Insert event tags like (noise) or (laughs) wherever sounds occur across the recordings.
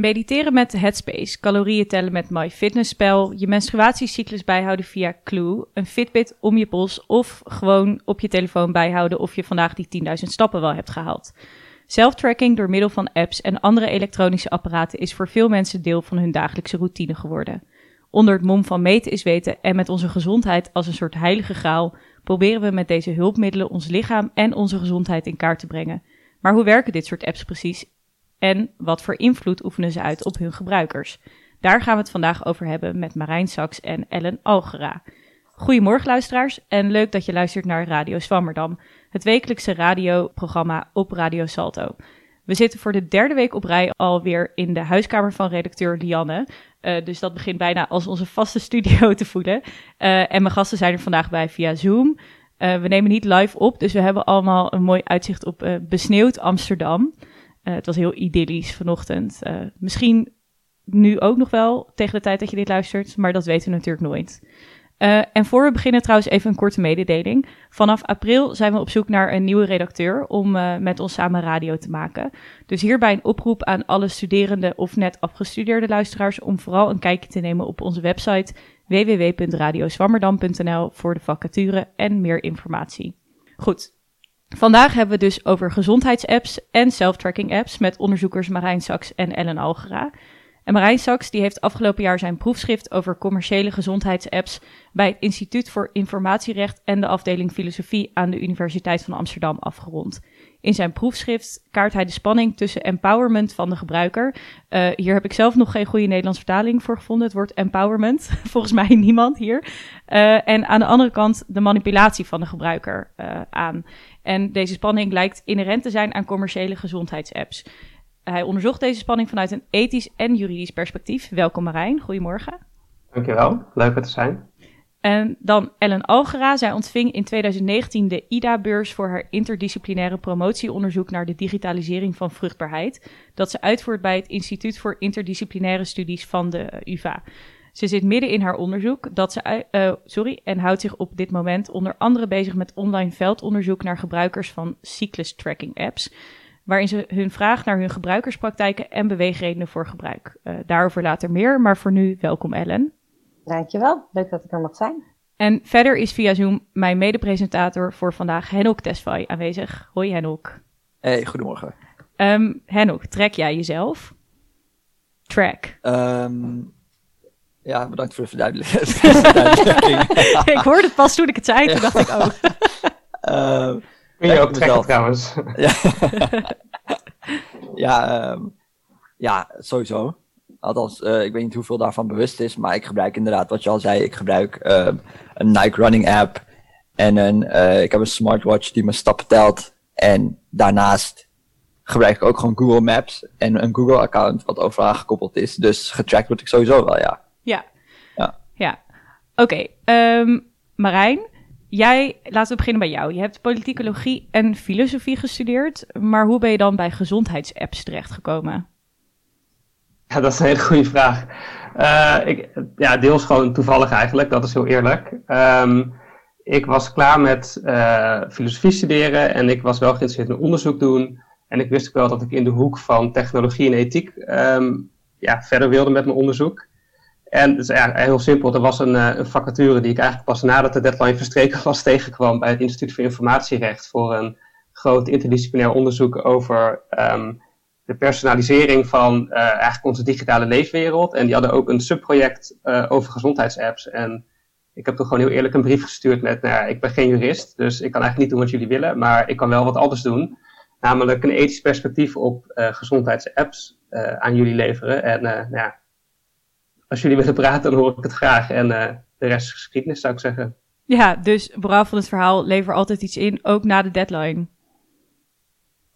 Mediteren met Headspace, calorieën tellen met MyFitnessPal, je menstruatiecyclus bijhouden via Clue, een Fitbit om je pols of gewoon op je telefoon bijhouden of je vandaag die 10.000 stappen wel hebt gehaald. Self-tracking door middel van apps en andere elektronische apparaten is voor veel mensen deel van hun dagelijkse routine geworden. Onder het mom van meten is weten en met onze gezondheid als een soort heilige graal proberen we met deze hulpmiddelen ons lichaam en onze gezondheid in kaart te brengen. Maar hoe werken dit soort apps precies en wat voor invloed oefenen ze uit op hun gebruikers? Daar gaan we het vandaag over hebben met Marijn Saks en Ellen Algera. Goedemorgen luisteraars en leuk dat je luistert naar Radio Zwammerdam, het wekelijkse radioprogramma op Radio Salto. We zitten voor de derde week op rij alweer in de huiskamer van redacteur Lianne. Uh, dus dat begint bijna als onze vaste studio te voelen. Uh, en mijn gasten zijn er vandaag bij via Zoom. Uh, we nemen niet live op, dus we hebben allemaal een mooi uitzicht op besneeuwd Amsterdam. Het was heel idyllisch vanochtend. misschien nu ook nog wel tegen de tijd dat je dit luistert, maar dat weten we natuurlijk nooit. Uh, en voor we beginnen trouwens even een korte mededeling. Vanaf april zijn we op zoek naar een nieuwe redacteur om met ons samen radio te maken. Dus hierbij een oproep aan alle studerende of net afgestudeerde luisteraars om vooral een kijkje te nemen op onze website www.radioswammerdam.nl voor de vacature en meer informatie. Goed, vandaag hebben we dus over gezondheidsapps en self-tracking apps met onderzoekers Marijn Saks en Ellen Algera. En Marijn Saks die heeft afgelopen jaar zijn proefschrift over commerciële gezondheidsapps bij het Instituut voor Informatierecht en de afdeling Filosofie aan de Universiteit van Amsterdam afgerond. In zijn proefschrift kaart hij de spanning tussen empowerment van de gebruiker. Uh, hier heb ik zelf nog geen goede Nederlandse vertaling voor gevonden, het woord empowerment. (laughs) Volgens mij niemand hier. Uh, en aan de andere kant de manipulatie van de gebruiker uh, aan. En deze spanning lijkt inherent te zijn aan commerciële gezondheidsapps. Hij onderzocht deze spanning vanuit een ethisch en juridisch perspectief. Welkom Marijn, goedemorgen. Dankjewel, leuk er te zijn. En dan Ellen Algera. Zij ontving in 2019 de IDA-beurs voor haar interdisciplinaire promotieonderzoek naar de digitalisering van vruchtbaarheid. Dat ze uitvoert bij het Instituut voor Interdisciplinaire Studies van de UVA. Ze zit midden in haar onderzoek dat ze, uh, sorry, en houdt zich op dit moment onder andere bezig met online veldonderzoek naar gebruikers van cyclus tracking apps waarin ze hun vraag naar hun gebruikerspraktijken en beweegredenen voor gebruik. Uh, daarover later meer, maar voor nu welkom Ellen. Dankjewel, leuk dat ik er mag zijn. En verder is via Zoom mijn medepresentator voor vandaag Henok Tesfai aanwezig. Hoi Henok. Hey, goedemorgen. Um, Henok, trek jij jezelf? Track. Um, ja, bedankt voor de (laughs) (laughs) verduidelijking. ik hoorde het pas toen ik het zei, toen dacht ik ook. Uh, Kun je ook trekken trouwens. (laughs) ja, ja, um, ja, sowieso. Althans, uh, ik weet niet hoeveel daarvan bewust is, maar ik gebruik inderdaad, wat je al zei, ik gebruik uh, een Nike Running app en een, uh, ik heb een smartwatch die mijn stappen telt. En daarnaast gebruik ik ook gewoon Google Maps en een Google account wat overal gekoppeld is. Dus getrackt word ik sowieso wel. Ja. Oké, okay, um, Marijn, Jij, laten we beginnen bij jou. Je hebt politicologie en filosofie gestudeerd, maar hoe ben je dan bij gezondheidsapps terechtgekomen? Ja, dat is een hele goede vraag. Uh, ik, ja, deels gewoon toevallig eigenlijk, dat is heel eerlijk. Um, ik was klaar met uh, filosofie studeren en ik was wel geïnteresseerd in onderzoek doen. En ik wist ook wel dat ik in de hoek van technologie en ethiek um, ja, verder wilde met mijn onderzoek. En het is eigenlijk heel simpel. Er was een, eh, een, vacature die ik eigenlijk pas nadat de deadline verstreken was (laughs) tegenkwam bij het Instituut voor Informatierecht voor een groot interdisciplinair onderzoek over um, de personalisering van uh, eigenlijk onze digitale leefwereld. En die hadden ook een subproject uh, over gezondheidsapps. En ik heb toen gewoon heel eerlijk een brief gestuurd met, nou ja, ik ben geen jurist, dus ik kan eigenlijk niet doen wat jullie willen, maar ik kan wel wat anders doen. Namelijk een ethisch perspectief op gezondheidsapps aan jullie leveren. En nou ja, als jullie willen praten, dan hoor ik het graag. En uh, de rest is geschiedenis, zou ik zeggen. Ja, dus vooral van het verhaal, lever altijd iets in, ook na de deadline.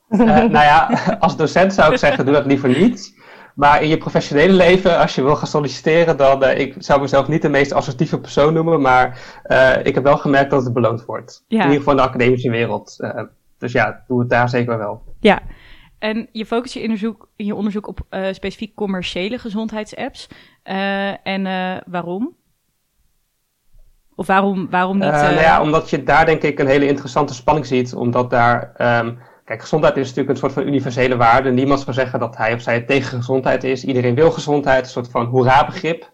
Uh, nou ja, (laughs) als docent zou ik zeggen, doe dat liever niet. Maar in je professionele leven, als je wil gaan solliciteren, dan uh, ik zou mezelf niet de meest assertieve persoon noemen, maar uh, ik heb wel gemerkt dat het beloond wordt. Ja. In ieder geval in de academische wereld. Dus ja, doe het daar zeker wel. Ja, en je focust je onderzoek, in je onderzoek op uh, specifiek commerciële gezondheidsapps. Uh, en uh, waarom? Of waarom, waarom niet? nou ja, omdat je daar denk ik een hele interessante spanning ziet. Omdat daar um, kijk, gezondheid is natuurlijk een soort van universele waarde. Niemand zou zeggen dat hij of zij tegen gezondheid is. Iedereen wil gezondheid, een soort van hoera-begrip.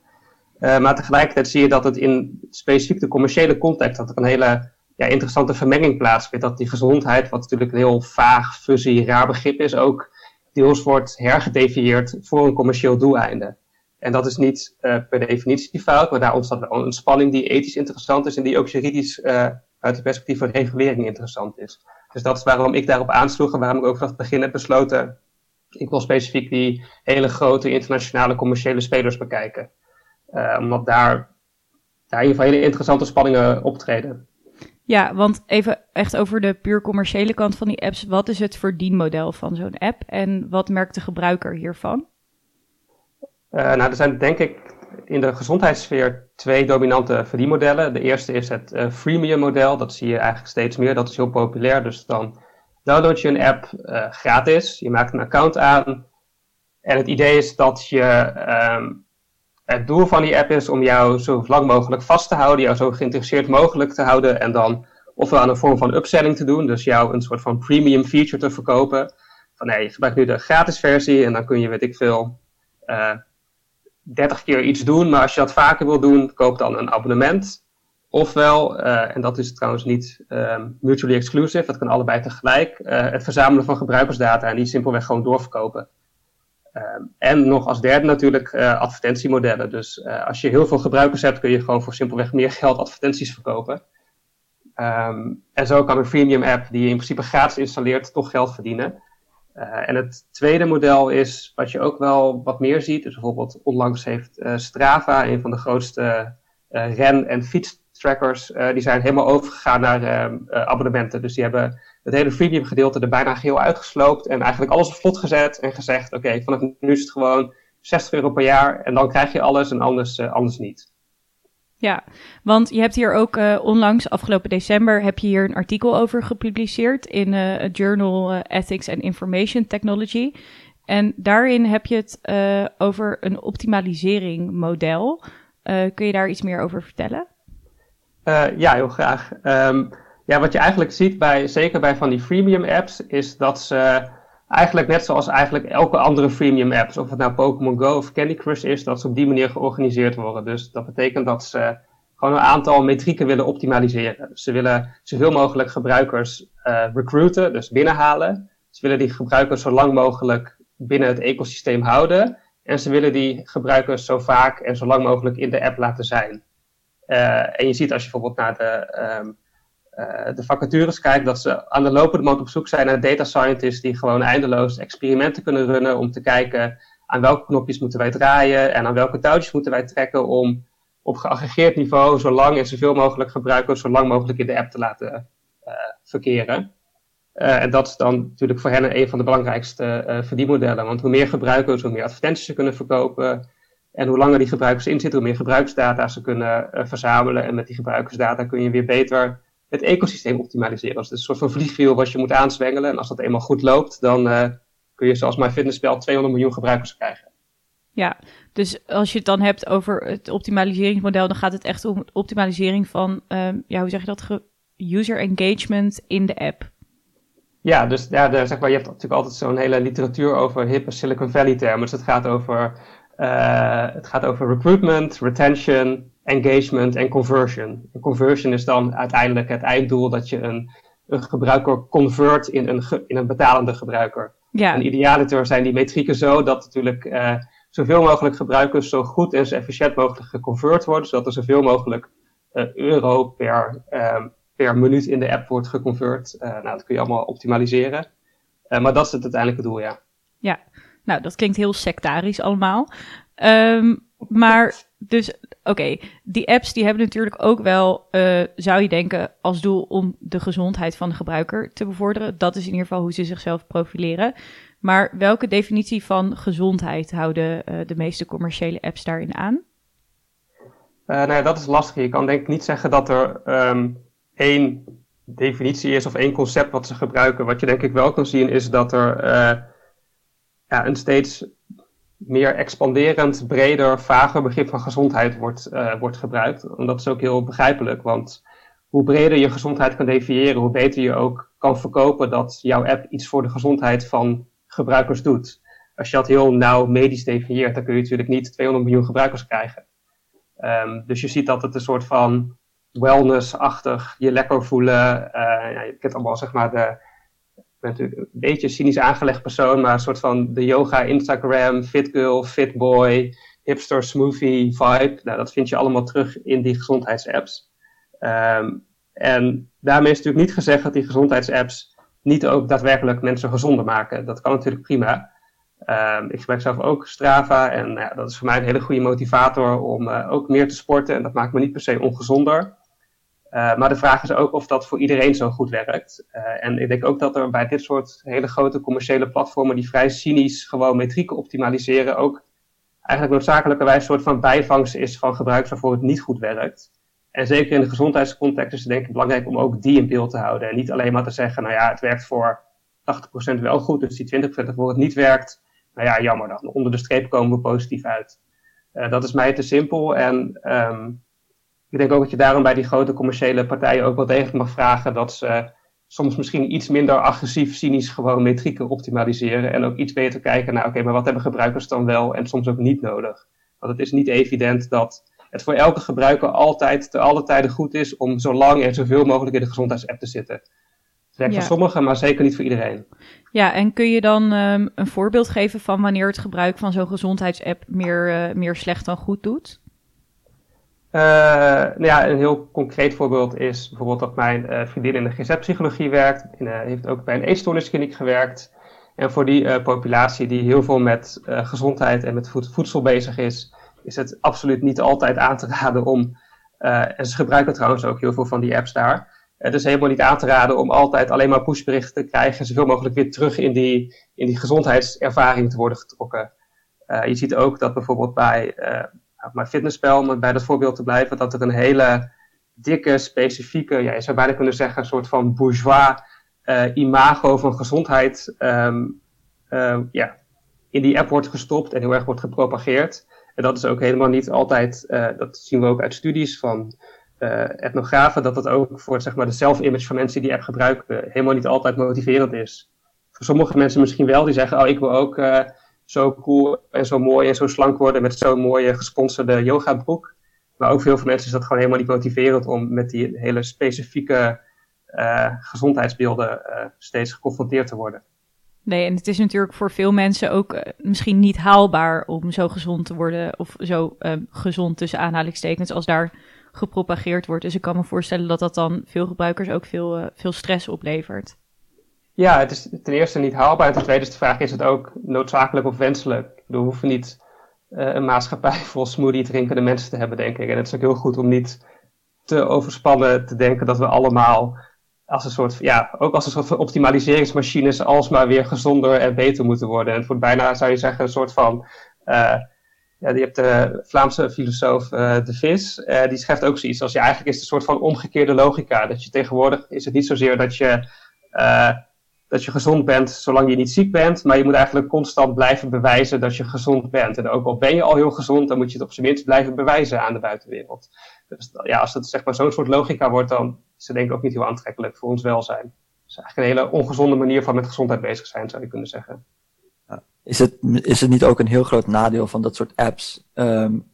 Maar tegelijkertijd zie je dat het in specifiek de commerciële context, dat er een hele ja, interessante vermenging plaatsvindt. Dat die gezondheid, wat natuurlijk een heel vaag, fuzzy, raar begrip is, ook deels wordt hergedefinieerd voor een commercieel doeleinde. En dat is niet uh, per definitie fout, maar daar ontstaat wel een spanning die ethisch interessant is en die ook juridisch uh, uit het perspectief van regulering interessant is. Dus dat is waarom ik daarop aansloeg en waarom ik ook vanaf het begin heb besloten, ik wil specifiek die hele grote internationale commerciële spelers bekijken. Uh, omdat daar, daar in ieder geval hele interessante spanningen optreden. Ja, want even echt over de puur commerciële kant van die apps. Wat is het verdienmodel van zo'n app en wat merkt de gebruiker hiervan? Uh, nou, er zijn denk ik in de gezondheidssfeer twee dominante verdienmodellen. De eerste is het uh, freemium model. Dat zie je eigenlijk steeds meer. Dat is heel populair. Dus dan download je een app uh, gratis. Je maakt een account aan. En het idee is dat je um, het doel van die app is om jou zo lang mogelijk vast te houden, jou zo geïnteresseerd mogelijk te houden en dan ofwel aan een vorm van upselling te doen, dus jou een soort van premium feature te verkopen. Van nee, je gebruikt nu de gratis versie en dan kun je, weet ik veel, uh, 30 keer iets doen, maar als je dat vaker wil doen, koop dan een abonnement. Ofwel, uh, en dat is trouwens niet um, mutually exclusive, dat kan allebei tegelijk, uh, het verzamelen van gebruikersdata en die simpelweg gewoon doorverkopen. Um, en nog als derde natuurlijk uh, advertentiemodellen. Dus uh, als je heel veel gebruikers hebt, kun je gewoon voor simpelweg meer geld advertenties verkopen. Um, en zo kan een freemium app die je in principe gratis installeert, toch geld verdienen. Uh, en het tweede model is, wat je ook wel wat meer ziet, dus bijvoorbeeld onlangs heeft Strava, een van de grootste ren- en fietstrackers, die zijn helemaal overgegaan naar ehm, abonnementen. Dus die hebben het hele freemium gedeelte er bijna geheel uitgesloopt en eigenlijk alles op vlot gezet en gezegd, oké, okay, vanaf nu is het gewoon 60 euro per jaar en dan krijg je alles en anders, uh, anders niet. Ja, want je hebt hier ook uh, onlangs, afgelopen december, heb je hier een artikel over gepubliceerd in uh, het journal Ethics and Information Technology. En daarin heb je het over een optimalisering model. kun je daar iets meer over vertellen? ja, heel graag. Um, ja, wat je eigenlijk ziet bij, zeker bij van die freemium apps, is dat ze eigenlijk net zoals eigenlijk elke andere freemium apps, of het nou Pokémon Go of Candy Crush is, dat ze op die manier georganiseerd worden. Dus dat betekent dat ze gewoon een aantal metrieken willen optimaliseren. Ze willen zoveel mogelijk gebruikers uh, recruiten, dus binnenhalen. Ze willen die gebruikers zo lang mogelijk binnen het ecosysteem houden. En ze willen die gebruikers zo vaak en zo lang mogelijk in de app laten zijn. Uh, en je ziet als je bijvoorbeeld naar de uh, de vacatures kijkt, dat ze aan de lopende band op zoek zijn naar data scientists die gewoon eindeloos experimenten kunnen runnen om te kijken aan welke knopjes moeten wij draaien en aan welke touwtjes moeten wij trekken om op geaggregeerd niveau zo lang en zoveel mogelijk gebruikers zo lang mogelijk in de app te laten uh, verkeren. Uh, en dat is dan natuurlijk voor hen een van de belangrijkste verdienmodellen. Want hoe meer gebruikers, hoe meer advertenties ze kunnen verkopen. En hoe langer die gebruikers in zitten, hoe meer gebruikersdata ze kunnen verzamelen. En met die gebruikersdata kun je weer beter het ecosysteem optimaliseren. Dus het is een soort van vliegwiel wat je moet aanzwengelen. En als dat eenmaal goed loopt, dan uh, kun je zoals MyFitnessPal 200 miljoen gebruikers krijgen. Ja, dus als je het dan hebt over het optimaliseringsmodel, dan gaat het echt om optimalisering van, um, ja, hoe zeg je dat, user engagement in de app. Ja, dus ja, de, zeg maar, je hebt natuurlijk altijd zo'n hele literatuur over hippe Silicon Valley termen. Dus het gaat over, het gaat over recruitment, retention, engagement en conversion. En conversion is dan uiteindelijk het einddoel dat je een, een gebruiker convert in een, ge, in een betalende gebruiker. Ja. En idealiter zijn die metrieken zo dat natuurlijk uh, zoveel mogelijk gebruikers zo goed en zo efficiënt mogelijk geconvert worden, zodat er zoveel mogelijk uh, euro per, uh, per minuut in de app wordt geconvert. Nou, dat kun je allemaal optimaliseren. maar dat is het uiteindelijke doel, ja. Ja, nou, dat klinkt heel sectarisch allemaal. Um, maar dus oké, die apps die hebben natuurlijk ook wel, uh, zou je denken, als doel om de gezondheid van de gebruiker te bevorderen. Dat is in ieder geval hoe ze zichzelf profileren. Maar welke definitie van gezondheid houden uh, de meeste commerciële apps daarin aan? Uh, nou dat is lastig. Je kan denk ik niet zeggen dat er um, één definitie is of één concept wat ze gebruiken. Wat je denk ik wel kan zien is dat er ja, een steeds meer expanderend, breder, vager begrip van gezondheid wordt, uh, wordt gebruikt. En dat is ook heel begrijpelijk, want hoe breder je gezondheid kan definiëren, hoe beter je ook kan verkopen dat jouw app iets voor de gezondheid van gebruikers doet. Als je dat heel nauw medisch definieert, dan kun je natuurlijk niet 200 miljoen gebruikers krijgen. Um, dus je ziet dat het een soort van wellness-achtig, je lekker voelen. Uh, ja, je kent allemaal zeg maar de, ben natuurlijk een beetje cynisch aangelegd persoon, maar een soort van de yoga Instagram, fit girl, fit boy, hipster smoothie vibe. Nou, dat vind je allemaal terug in die gezondheidsapps. Um, en daarmee is natuurlijk niet gezegd dat die gezondheidsapps niet ook daadwerkelijk mensen gezonder maken. Dat kan natuurlijk prima. Um, ik gebruik zelf ook Strava en nou ja, dat is voor mij een hele goede motivator om uh, ook meer te sporten. En dat maakt me niet per se ongezonder. Uh, maar de vraag is ook of dat voor iedereen zo goed werkt. Uh, en ik denk ook dat er bij dit soort hele grote commerciële platformen die vrij cynisch gewoon metrieken optimaliseren, ook eigenlijk noodzakelijkerwijs een soort van bijvangst is van gebruikers waarvoor het niet goed werkt. En zeker in de gezondheidscontext is het denk ik belangrijk om ook die in beeld te houden. En niet alleen maar te zeggen, nou ja, het werkt voor 80% wel goed, dus die 20% waarvoor het niet werkt, nou ja, jammer dan. Onder de streep komen we positief uit. Uh, dat is mij te simpel. En um, ik denk ook dat je daarom bij die grote commerciële partijen ook wel degelijk mag vragen dat ze soms misschien iets minder agressief, cynisch gewoon metrieken optimaliseren. En ook iets beter kijken naar, oké, maar wat hebben gebruikers dan wel en soms ook niet nodig. Want het is niet evident dat het voor elke gebruiker altijd te alle tijden goed is om zo lang en zoveel mogelijk in de gezondheidsapp te zitten. Het werkt ja. voor sommigen, maar zeker niet voor iedereen. Ja, en kun je dan um, een voorbeeld geven van wanneer het gebruik van zo'n gezondheidsapp meer, uh, meer slecht dan goed doet? Uh, nou ja, een heel concreet voorbeeld is bijvoorbeeld dat mijn uh, vriendin in de GZ-psychologie werkt. In, uh, heeft ook bij een eetstoorniskliniek gewerkt. En voor die populatie die heel veel met gezondheid en met voedsel bezig is, is het absoluut niet altijd aan te raden om, en ze gebruiken trouwens ook heel veel van die apps daar. Het is helemaal niet aan te raden om altijd alleen maar pushberichten te krijgen en zoveel mogelijk weer terug in die, in die gezondheidservaring te worden getrokken. Je ziet ook dat bijvoorbeeld bij uh, mijn fitnessspel, om bij dat voorbeeld te blijven, dat er een hele dikke, specifieke, ja, je zou bijna kunnen zeggen, een soort van bourgeois imago van gezondheid um, ja, in die app wordt gestopt en heel erg wordt gepropageerd. En dat is ook helemaal niet altijd, uh, dat zien we ook uit studies van etnografen, dat dat ook voor zeg maar, de self-image van mensen die die app gebruiken helemaal niet altijd motiverend is. Voor sommige mensen misschien wel, die zeggen, oh ik wil ook zo cool en zo mooi en zo slank worden met zo'n mooie gesponsorde yoga broek. Maar ook veel mensen is dat gewoon helemaal niet motiverend om met die hele specifieke gezondheidsbeelden steeds geconfronteerd te worden. Nee, en het is natuurlijk voor veel mensen ook uh, misschien niet haalbaar om zo gezond te worden. Of zo gezond tussen aanhalingstekens als daar gepropageerd wordt. Dus ik kan me voorstellen dat dat dan veel gebruikers ook veel, veel stress oplevert. Ja, het is ten eerste niet haalbaar. En ten tweede is de vraag, is het ook noodzakelijk of wenselijk? We hoeven niet een maatschappij (laughs) vol smoothie drinkende mensen te hebben, denk ik. En het is ook heel goed om niet te overspannen te denken dat we allemaal als een soort, ja, ook als een soort van optimaliseringsmachines alsmaar weer gezonder en beter moeten worden. En wordt bijna, zou je zeggen, een soort van, uh, ja, je hebt de Vlaamse filosoof uh, De Vis, die schrijft ook zoiets als, ja, eigenlijk is het een soort van omgekeerde logica. Dat je tegenwoordig, is het niet zozeer dat je, dat je gezond bent zolang je niet ziek bent, maar je moet eigenlijk constant blijven bewijzen dat je gezond bent. En ook al ben je al heel gezond, dan moet je het op zijn minst blijven bewijzen aan de buitenwereld. Dus ja, als het zeg maar zo'n soort logica wordt, dan is het denk ik ook niet heel aantrekkelijk voor ons welzijn. Het is eigenlijk een hele ongezonde manier van met gezondheid bezig zijn, zou je kunnen zeggen. Is het, is het niet ook een heel groot nadeel van dat soort apps, um,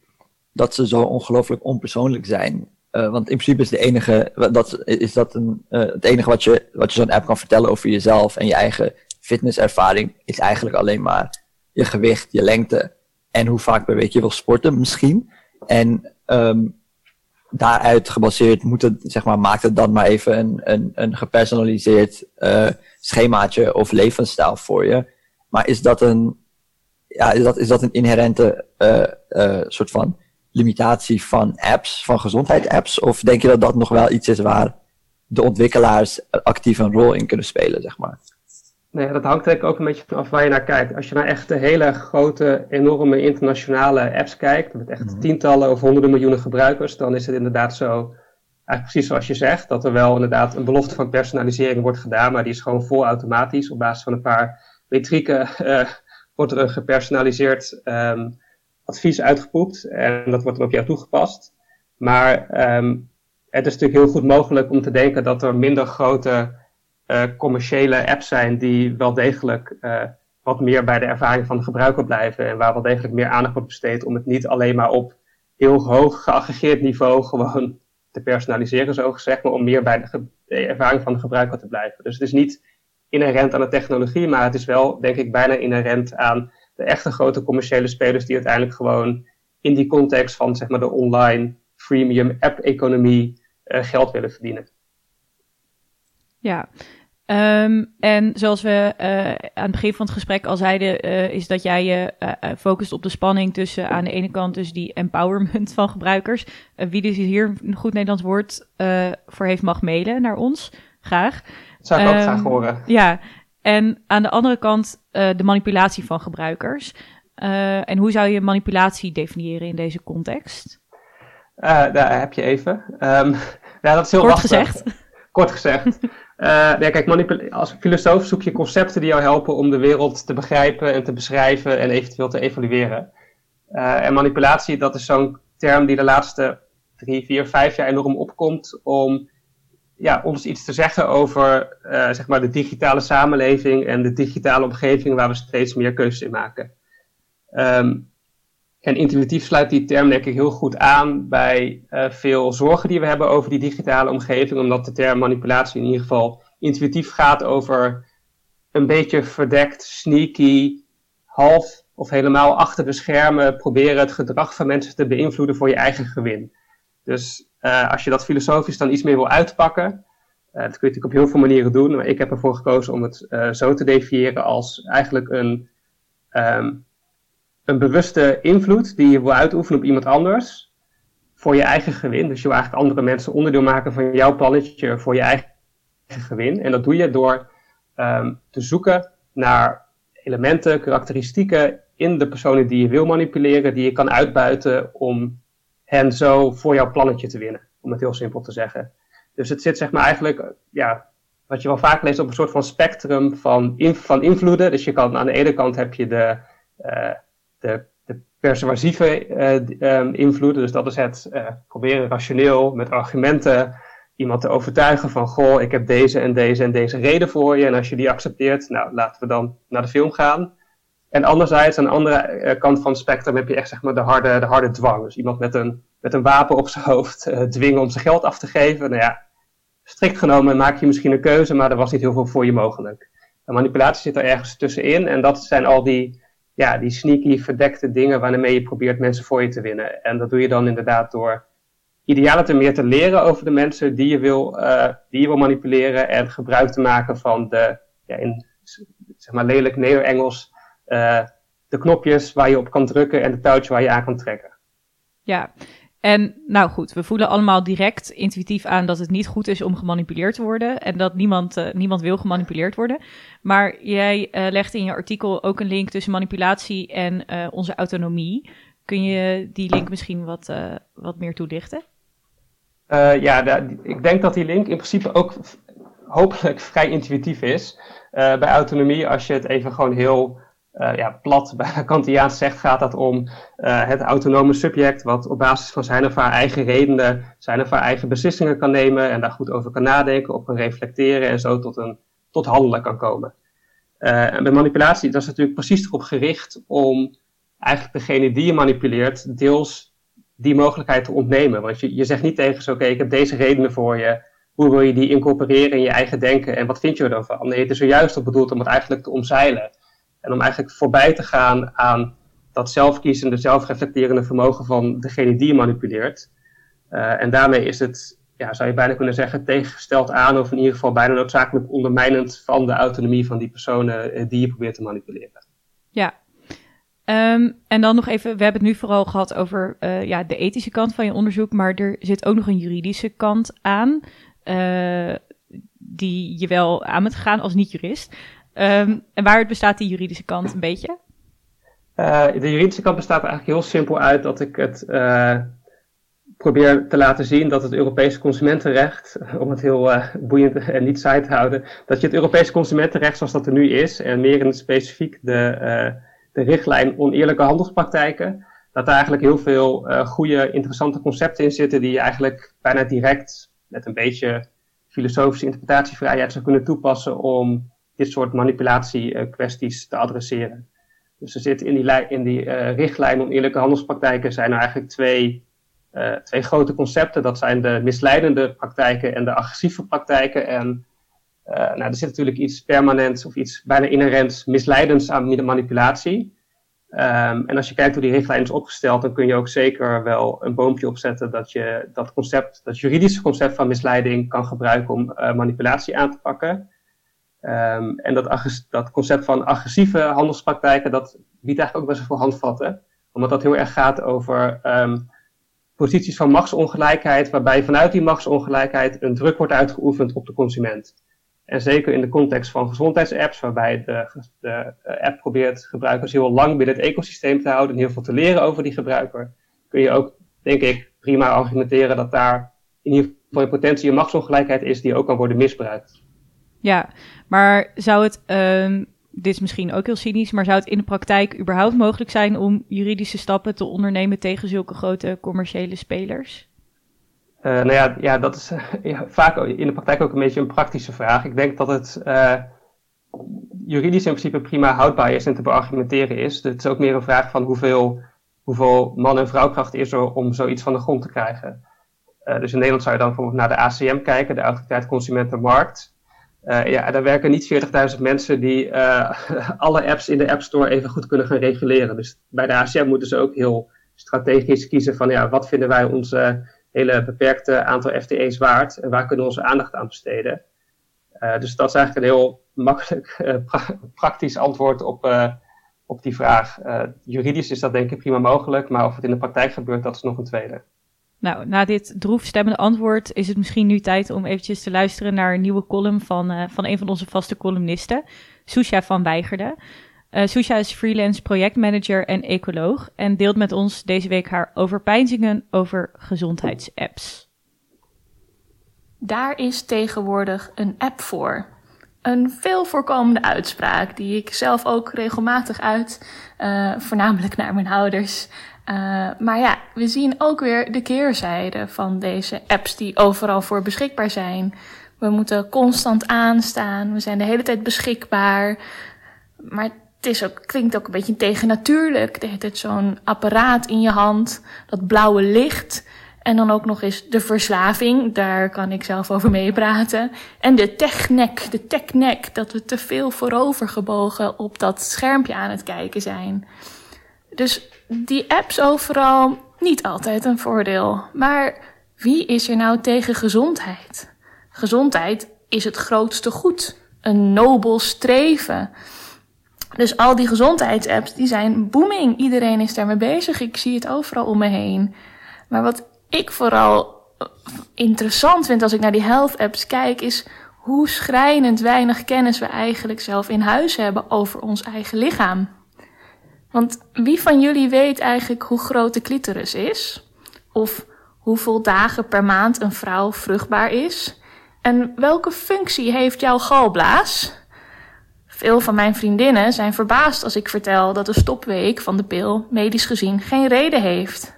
dat ze zo ongelooflijk onpersoonlijk zijn? Uh, want in principe is, de enige, dat, is dat een, uh, het enige wat je, wat je zo'n app kan vertellen over jezelf en je eigen fitnesservaring, is eigenlijk alleen maar je gewicht, je lengte en hoe vaak per week je wil sporten misschien. En um, daaruit gebaseerd moet het, zeg maar, maakt het dan maar even een, een, een gepersonaliseerd uh, schemaatje of levensstijl voor je. Maar is dat een, ja, is dat, is dat een inherente soort van limitatie van apps, van gezondheidsapps? Of denk je dat dat nog wel iets is waar de ontwikkelaars actief een rol in kunnen spelen, zeg maar? Nee, dat hangt eigenlijk ook een beetje vanaf waar je naar kijkt. Als je naar echt de hele grote, enorme internationale apps kijkt, met echt mm. tientallen of honderden miljoenen gebruikers, dan is het inderdaad zo, eigenlijk precies zoals je zegt, dat er wel inderdaad een belofte van personalisering wordt gedaan, maar die is gewoon vol automatisch. Op basis van een paar metrieken uh, wordt er een gepersonaliseerd um, advies uitgepoept en dat wordt dan op jou toegepast. Maar um, het is natuurlijk heel goed mogelijk om te denken dat er minder grote commerciële apps zijn die wel degelijk wat meer bij de ervaring van de gebruiker blijven en waar wel degelijk meer aandacht wordt besteed om het niet alleen maar op heel hoog geaggregeerd niveau gewoon te personaliseren, zo gezegd, maar om meer bij de, ervaring van de gebruiker te blijven. Dus het is niet inherent aan de technologie, maar het is wel, denk ik, bijna inherent aan de echte grote commerciële spelers die uiteindelijk gewoon in die context van zeg maar, de online freemium app-economie uh, geld willen verdienen. Ja, Ehm, en zoals we uh, aan het begin van het gesprek al zeiden, uh, is dat jij je focust op de spanning tussen aan de ene kant dus die empowerment van gebruikers. wie dus hier een goed Nederlands woord voor heeft, mag mailen naar ons. Graag. Dat zou ik um, ook graag ehm, horen. Ja, en aan de andere kant de manipulatie van gebruikers. en hoe zou je manipulatie definiëren in deze context? daar heb je even. Um, (laughs) ja, dat is heel Kort gezegd. (laughs) Kort gezegd. Uh, kijk, als filosoof zoek je concepten die jou helpen om de wereld te begrijpen en te beschrijven en eventueel te evalueren. En manipulatie, dat is zo'n term die de laatste drie, vier, vijf jaar enorm opkomt om ja, ons iets te zeggen over uh, zeg maar de digitale samenleving en de digitale omgeving waar we steeds meer keuzes in maken. Um, en intuïtief sluit die term denk ik heel goed aan bij uh, veel zorgen die we hebben over die digitale omgeving, omdat de term manipulatie in ieder geval intuïtief gaat over een beetje verdekt, sneaky, half of helemaal achter de schermen proberen het gedrag van mensen te beïnvloeden voor je eigen gewin. Dus uh, als je dat filosofisch dan iets meer wil uitpakken, uh, dat kun je natuurlijk op heel veel manieren doen, maar ik heb ervoor gekozen om het zo te definiëren als eigenlijk een um, een bewuste invloed die je wil uitoefenen op iemand anders voor je eigen gewin. Dus je wil eigenlijk andere mensen onderdeel maken van jouw plannetje voor je eigen gewin. En dat doe je door um, te zoeken naar elementen, karakteristieken in de personen die je wil manipuleren, die je kan uitbuiten om hen zo voor jouw plannetje te winnen. Om het heel simpel te zeggen. Dus het zit zeg maar eigenlijk, ja, wat je wel vaak leest op een soort van spectrum van, van invloeden. Dus je kan aan de ene kant heb je de, uh, de, de persuasieve uh, invloeden. Dus dat is het proberen rationeel met argumenten iemand te overtuigen van, goh, ik heb deze en deze en deze reden voor je. En als je die accepteert, nou, laten we dan naar de film gaan. En anderzijds, aan de andere uh, kant van het spectrum heb je echt zeg maar de harde, de harde dwang. Dus iemand met een, met een wapen op zijn hoofd uh, dwingen om zijn geld af te geven. Nou ja, strikt genomen maak je misschien een keuze, maar er was niet heel veel voor je mogelijk. De manipulatie zit er ergens tussenin en dat zijn al die ja, die sneaky, verdekte dingen waarmee je probeert mensen voor je te winnen. En dat doe je dan inderdaad door te meer te leren over de mensen die je wil, uh, die je wil manipuleren en gebruik te maken van de, ja, in zeg maar lelijk Neder-Engels, de knopjes waar je op kan drukken en de touwtjes waar je aan kan trekken. Ja, en nou goed, we voelen allemaal direct intuïtief aan dat het niet goed is om gemanipuleerd te worden en dat niemand, uh, niemand wil gemanipuleerd worden. Maar jij uh, legt in je artikel ook een link tussen manipulatie en uh, onze autonomie. Kun je die link misschien wat, wat meer toelichten? ja, ik denk dat die link in principe ook hopelijk vrij intuïtief is. bij autonomie, als je het even gewoon heel uh, ja, plat (laughs) bij Kantiaans zegt, gaat dat om uh, het autonome subject, wat op basis van zijn of haar eigen redenen, zijn of haar eigen beslissingen kan nemen en daar goed over kan nadenken, op kan reflecteren en zo tot, een, tot handelen kan komen. Uh, en bij manipulatie, dat is natuurlijk precies erop gericht om eigenlijk degene die je manipuleert, deels die mogelijkheid te ontnemen. Want je, je zegt niet tegen ze, oké, ik heb deze redenen voor je, hoe wil je die incorporeren in je eigen denken en wat vind je er dan van? Nee, het is er juist op bedoeld om het eigenlijk te omzeilen. En om eigenlijk voorbij te gaan aan dat zelfkiezende, zelfreflecterende vermogen van degene die je manipuleert. Uh, en daarmee is het, ja, zou je bijna kunnen zeggen, tegengesteld aan, of in ieder geval bijna noodzakelijk ondermijnend van de autonomie van die personen uh, die je probeert te manipuleren. Ja. Um, en dan nog even, we hebben het nu vooral gehad over uh, ja, de ethische kant van je onderzoek, maar er zit ook nog een juridische kant aan, die je wel aan moet gaan als niet-jurist. Um, en waaruit bestaat die juridische kant een beetje? Uh, de juridische kant bestaat eigenlijk heel simpel uit dat ik het uh, probeer te laten zien dat het Europese consumentenrecht, (laughs) om het heel uh, boeiend en niet saai te houden, dat je het Europese consumentenrecht zoals dat er nu is, en meer in het specifiek de, de richtlijn oneerlijke handelspraktijken, dat daar eigenlijk heel veel goede, interessante concepten in zitten die je eigenlijk bijna direct met een beetje filosofische interpretatievrijheid zou kunnen toepassen om dit soort manipulatie-kwesties te adresseren. Dus er zit in die, in die richtlijn om eerlijke handelspraktijken zijn er eigenlijk twee uh, twee grote concepten. Dat zijn de misleidende praktijken en de agressieve praktijken. En uh, nou, er zit natuurlijk iets permanents of iets bijna inherents misleidends aan de manipulatie. Um, en als je kijkt hoe die richtlijn is opgesteld, dan kun je ook zeker wel een boompje opzetten dat je dat concept, dat juridische concept van misleiding kan gebruiken om manipulatie aan te pakken. Um, en dat, dat concept van agressieve handelspraktijken, dat biedt eigenlijk ook best wel veel handvatten. Omdat dat heel erg gaat over um, posities van machtsongelijkheid, waarbij vanuit die machtsongelijkheid een druk wordt uitgeoefend op de consument. En zeker in de context van gezondheidsapps, waarbij de, de app probeert gebruikers heel lang binnen het ecosysteem te houden en heel veel te leren over die gebruiker, kun je ook, denk ik, prima argumenteren dat daar in ieder geval in potentie een machtsongelijkheid is die ook kan worden misbruikt. Ja, maar zou het um, dit is misschien ook heel cynisch, maar zou het in de praktijk überhaupt mogelijk zijn om juridische stappen te ondernemen tegen zulke grote commerciële spelers? Uh, nou ja, ja, dat is ja, vaak in de praktijk ook een beetje een praktische vraag. Ik denk dat het uh, juridisch in principe prima houdbaar is en te beargumenteren is. Het is ook meer een vraag van hoeveel, hoeveel man- en vrouwkracht is er om zoiets van de grond te krijgen. Dus in Nederland zou je dan bijvoorbeeld naar de ACM kijken, de Autoriteit Consumentenmarkt. Uh, ja, daar werken niet 40.000 mensen die uh, (laughs) alle apps in de App Store even goed kunnen gaan reguleren. Dus bij de ACM moeten ze ook heel strategisch kiezen van ja, wat vinden wij onze hele beperkte aantal FTE's waard en waar kunnen we onze aandacht aan besteden. Dus dat is eigenlijk een heel (laughs) makkelijk pra praktisch antwoord op, op die vraag. juridisch is dat denk ik prima mogelijk, maar of het in de praktijk gebeurt, dat is nog een tweede. Nou, na dit droefstemmende antwoord is het misschien nu tijd om eventjes te luisteren naar een nieuwe column van, uh, van een van onze vaste columnisten, Susha van Weigerden. Uh, Susha is freelance projectmanager en ecoloog en deelt met ons deze week haar overpeinzingen over gezondheidsapps. Daar is tegenwoordig een app voor. Een veel voorkomende uitspraak die ik zelf ook regelmatig uit, uh, voornamelijk naar mijn ouders. Uh, maar ja, we zien ook weer de keerzijde van deze apps die overal voor beschikbaar zijn. We moeten constant aanstaan, we zijn de hele tijd beschikbaar. Maar het is ook, klinkt ook een beetje tegennatuurlijk. De hele zo'n apparaat in je hand, dat blauwe licht. En dan ook nog eens de verslaving, daar kan ik zelf over meepraten. En de technek, de technek, dat we te veel voorovergebogen op dat schermpje aan het kijken zijn. Dus die apps overal niet altijd een voordeel. Maar wie is er nou tegen gezondheid? Gezondheid is het grootste goed. Een nobel streven. Dus al die gezondheidsapps, die zijn booming. Iedereen is daarmee bezig. Ik zie het overal om me heen. Maar wat ik vooral interessant vind als ik naar die health apps kijk, is hoe schrijnend weinig kennis we eigenlijk zelf in huis hebben over ons eigen lichaam. Want wie van jullie weet eigenlijk hoe groot de clitoris is? Of hoeveel dagen per maand een vrouw vruchtbaar is? En welke functie heeft jouw galblaas? Veel van mijn vriendinnen zijn verbaasd als ik vertel dat de stopweek van de pil medisch gezien geen reden heeft.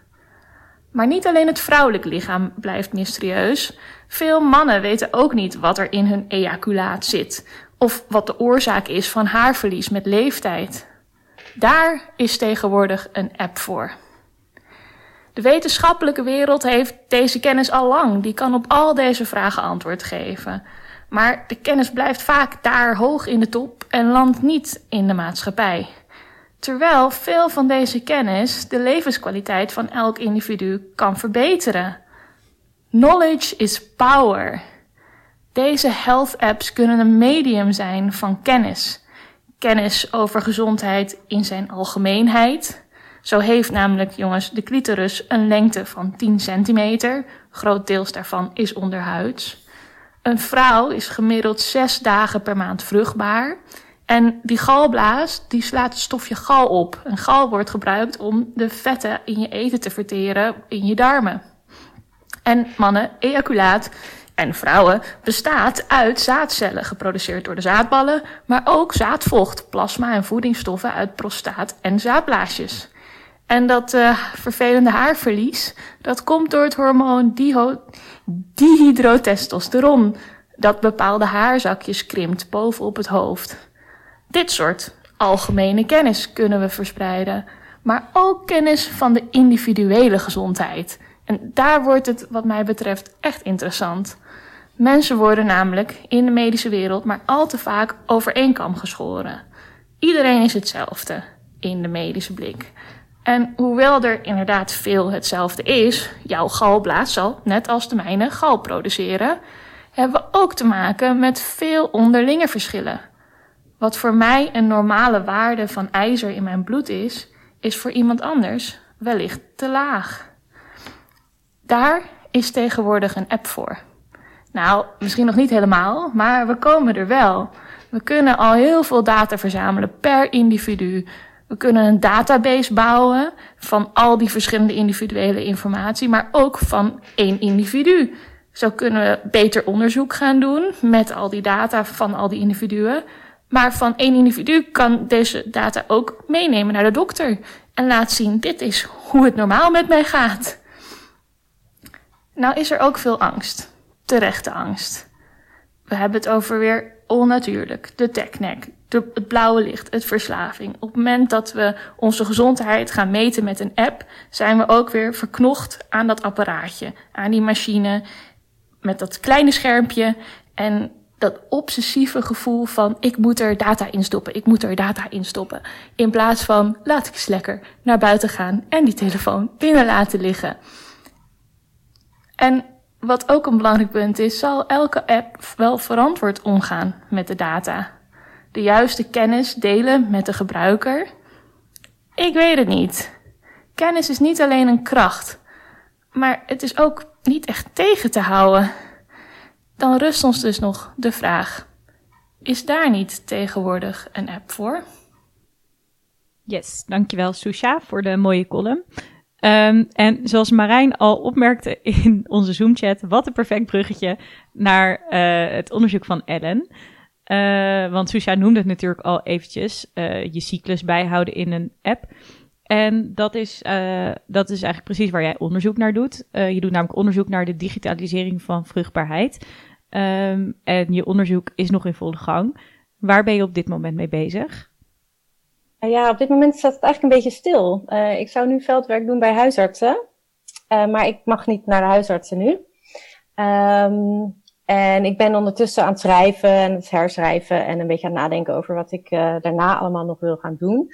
Maar niet alleen het vrouwelijk lichaam blijft mysterieus. Veel mannen weten ook niet wat er in hun ejaculaat zit of wat de oorzaak is van haarverlies met leeftijd. Daar is tegenwoordig een app voor. De wetenschappelijke wereld heeft deze kennis al lang. Die kan op al deze vragen antwoord geven. Maar de kennis blijft vaak daar hoog in de top en landt niet in de maatschappij. Terwijl veel van deze kennis de levenskwaliteit van elk individu kan verbeteren. Knowledge is power. Deze health apps kunnen een medium zijn van kennis kennis over gezondheid in zijn algemeenheid. Zo heeft namelijk, jongens, de clitoris een lengte van 10 centimeter. Groot deels daarvan is onderhuids. Een vrouw is gemiddeld 6 dagen per maand vruchtbaar. En die galblaas, die slaat het stofje gal op. En gal wordt gebruikt om de vetten in je eten te verteren in je darmen. En mannen, ejaculaat en vrouwen bestaat uit zaadcellen, geproduceerd door de zaadballen, maar ook zaadvocht, plasma en voedingsstoffen uit prostaat en zaadblaasjes. En dat uh, vervelende haarverlies, dat komt door het hormoon dihydrotestosteron. dat bepaalde haarzakjes krimpt bovenop het hoofd. Dit soort algemene kennis kunnen we verspreiden, maar ook kennis van de individuele gezondheid. En daar wordt het, wat mij betreft, echt interessant. Mensen worden namelijk in de medische wereld maar al te vaak over één kam geschoren. Iedereen is hetzelfde in de medische blik. En hoewel er inderdaad veel hetzelfde is, jouw galblaas zal, net als de mijne, gal produceren, hebben we ook te maken met veel onderlinge verschillen. Wat voor mij een normale waarde van ijzer in mijn bloed is, is voor iemand anders wellicht te laag. Daar is tegenwoordig een app voor. Nou, misschien nog niet helemaal, maar we komen er wel. We kunnen al heel veel data verzamelen per individu. We kunnen een database bouwen van al die verschillende individuele informatie, maar ook van één individu. Zo kunnen we beter onderzoek gaan doen met al die data van al die individuen. Maar van één individu kan deze data ook meenemen naar de dokter en laat zien: dit is hoe het normaal met mij gaat. Nou is er ook veel angst, terechte angst. We hebben het over weer onnatuurlijk, de technek, het blauwe licht, het verslaving. Op het moment dat we onze gezondheid gaan meten met een app, zijn we ook weer verknocht aan dat apparaatje, aan die machine, met dat kleine schermpje en dat obsessieve gevoel van ik moet er data in stoppen, ik moet er data in stoppen. In plaats van laat ik eens lekker naar buiten gaan en die telefoon binnen laten liggen. En wat ook een belangrijk punt is, zal elke app wel verantwoord omgaan met de data. De juiste kennis delen met de gebruiker? Ik weet het niet. Kennis is niet alleen een kracht, maar het is ook niet echt tegen te houden. Dan rust ons dus nog de vraag: is daar niet tegenwoordig een app voor? Yes, dankjewel Susha voor de mooie column. Um, en zoals Marijn al opmerkte in onze Zoom-chat, wat een perfect bruggetje naar uh, het onderzoek van Ellen. Uh, want Susha noemde het natuurlijk al eventjes, uh, je cyclus bijhouden in een app. En dat is, dat is eigenlijk precies waar jij onderzoek naar doet. je doet namelijk onderzoek naar de digitalisering van vruchtbaarheid. Um, en je onderzoek is nog in volle gang. Waar ben je op dit moment mee bezig? Uh, ja, op dit moment staat het eigenlijk een beetje stil. Uh, ik zou nu veldwerk doen bij huisartsen, uh, maar ik mag niet naar de huisartsen nu. Um, en ik ben ondertussen aan het schrijven en het herschrijven en een beetje aan het nadenken over wat ik daarna allemaal nog wil gaan doen.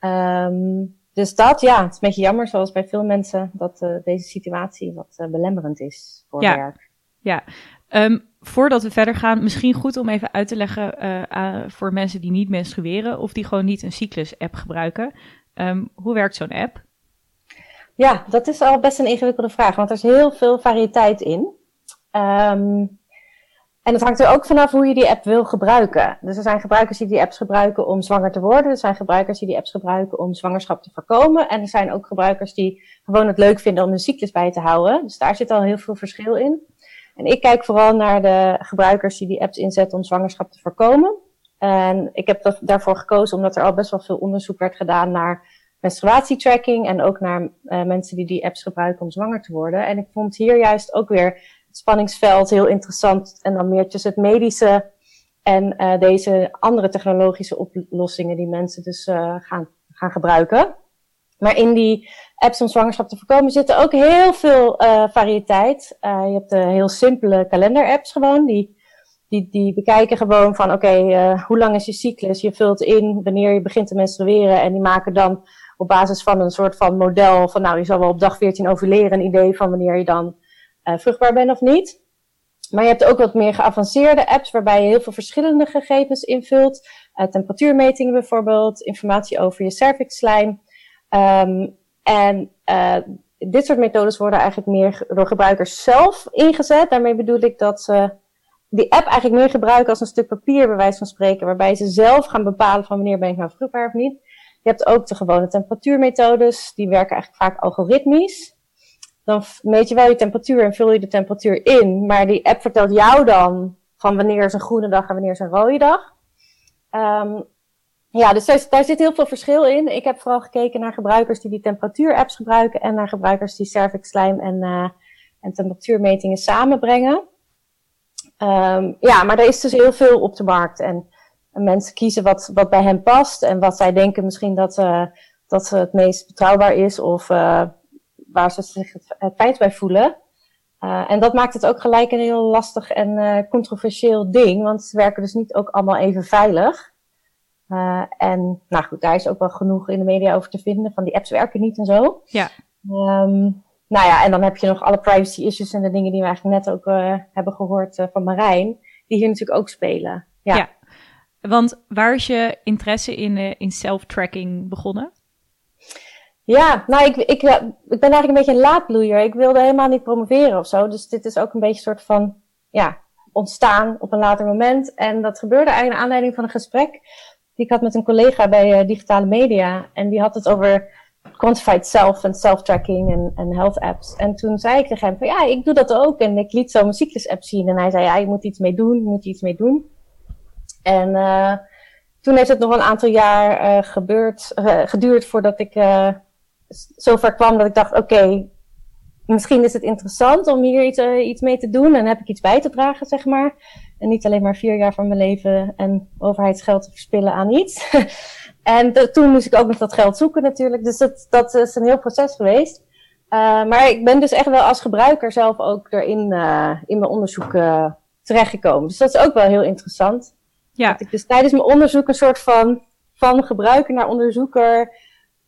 Um, dus dat, ja, het is een beetje jammer, zoals bij veel mensen, dat deze situatie wat belemmerend is voor ja. werk. Ja, Um, voordat we verder gaan, misschien goed om even uit te leggen uh, voor mensen die niet menstrueren of die gewoon niet een cyclus-app gebruiken. Um, hoe werkt zo'n app? Ja, dat is al best een ingewikkelde vraag, want er is heel veel variëteit in. Um, en het hangt er ook vanaf hoe je die app wil gebruiken. Dus er zijn gebruikers die die apps gebruiken om zwanger te worden. Er zijn gebruikers die die apps gebruiken om zwangerschap te voorkomen. En er zijn ook gebruikers die gewoon het leuk vinden om hun cyclus bij te houden. Dus daar zit al heel veel verschil in. En ik kijk vooral naar de gebruikers die die apps inzetten om zwangerschap te voorkomen. En ik heb dat, daarvoor gekozen omdat er al best wel veel onderzoek werd gedaan naar menstruatietracking en ook naar uh, mensen die die apps gebruiken om zwanger te worden. En ik vond hier juist ook weer het spanningsveld heel interessant en dan meer tussen het medische en uh, deze andere technologische oplossingen die mensen dus uh, gaan, gaan gebruiken. Maar in die apps om zwangerschap te voorkomen zitten ook heel veel uh, variëteit. Uh, je hebt de heel simpele kalender-apps gewoon. Die, die, die bekijken gewoon van oké, hoe lang is je cyclus? Je vult in wanneer je begint te menstrueren. En die maken dan op basis van een soort van model van nou, je zal wel op dag 14 overleren een idee van wanneer je dan vruchtbaar bent of niet. Maar je hebt ook wat meer geavanceerde apps waarbij je heel veel verschillende gegevens invult. temperatuurmetingen bijvoorbeeld, informatie over je cervixslijm. Um, en uh, dit soort methodes worden eigenlijk meer door gebruikers zelf ingezet. Daarmee bedoel ik dat ze die app eigenlijk meer gebruiken als een stuk papier, bij wijze van spreken, waarbij ze zelf gaan bepalen van wanneer ben ik nou vruchtbaar of niet. Je hebt ook de gewone temperatuurmethodes, die werken eigenlijk vaak algoritmisch. Dan meet je wel je temperatuur en vul je de temperatuur in, maar die app vertelt jou dan van wanneer is een groene dag en wanneer is een rode dag. Um, ja, dus daar, zit heel veel verschil in. Ik heb vooral gekeken naar gebruikers die die temperatuur-apps gebruiken en naar gebruikers die cervixslijm en, uh, en temperatuurmetingen samenbrengen. Ehm, ja, maar er is dus heel veel op de markt. En, en mensen kiezen wat, wat bij hen past en wat zij denken misschien dat, uh, dat het meest betrouwbaar is of uh, waar ze zich het, het bij voelen. En dat maakt het ook gelijk een heel lastig en controversieel ding, want ze werken dus niet ook allemaal even veilig. En nou goed, daar is ook wel genoeg in de media over te vinden, van die apps werken niet en zo. Ja. Um, nou ja, en dan heb je nog alle privacy issues en de dingen die we eigenlijk net ook uh, hebben gehoord uh, van Marijn, die hier natuurlijk ook spelen. Ja. ja. Want waar is je interesse in, in self-tracking begonnen? Ja, nou, ik, ik, ik ben eigenlijk een beetje een laadbloeier. Ik wilde helemaal niet promoveren of zo. Dus dit is ook een beetje een soort van, ja, ontstaan op een later moment. En dat gebeurde eigenlijk naar aanleiding van een gesprek die ik had met een collega bij digitale media. En die had het over quantified self en self-tracking en, health apps. En toen zei ik tegen hem van ja, ik doe dat ook. En ik liet zo mijn cyclus app zien. En hij zei ja, je moet iets mee doen, je moet iets mee doen. En uh, toen heeft het nog een aantal jaar uh, gebeurd, geduurd voordat ik zover kwam dat ik dacht, oké, misschien is het interessant om hier iets, iets mee te doen. En heb ik iets bij te dragen, zeg maar. En niet alleen maar vier jaar van mijn leven en overheidsgeld te verspillen aan iets. (laughs) En de, toen moest ik ook nog dat geld zoeken natuurlijk. Dus dat, dat is een heel proces geweest. Uh, maar ik ben dus echt wel als gebruiker zelf ook erin uh, in mijn onderzoek uh, terechtgekomen. Dus dat is ook wel heel interessant. Ja. Dat ik dus tijdens mijn onderzoek een soort van van gebruiker naar onderzoeker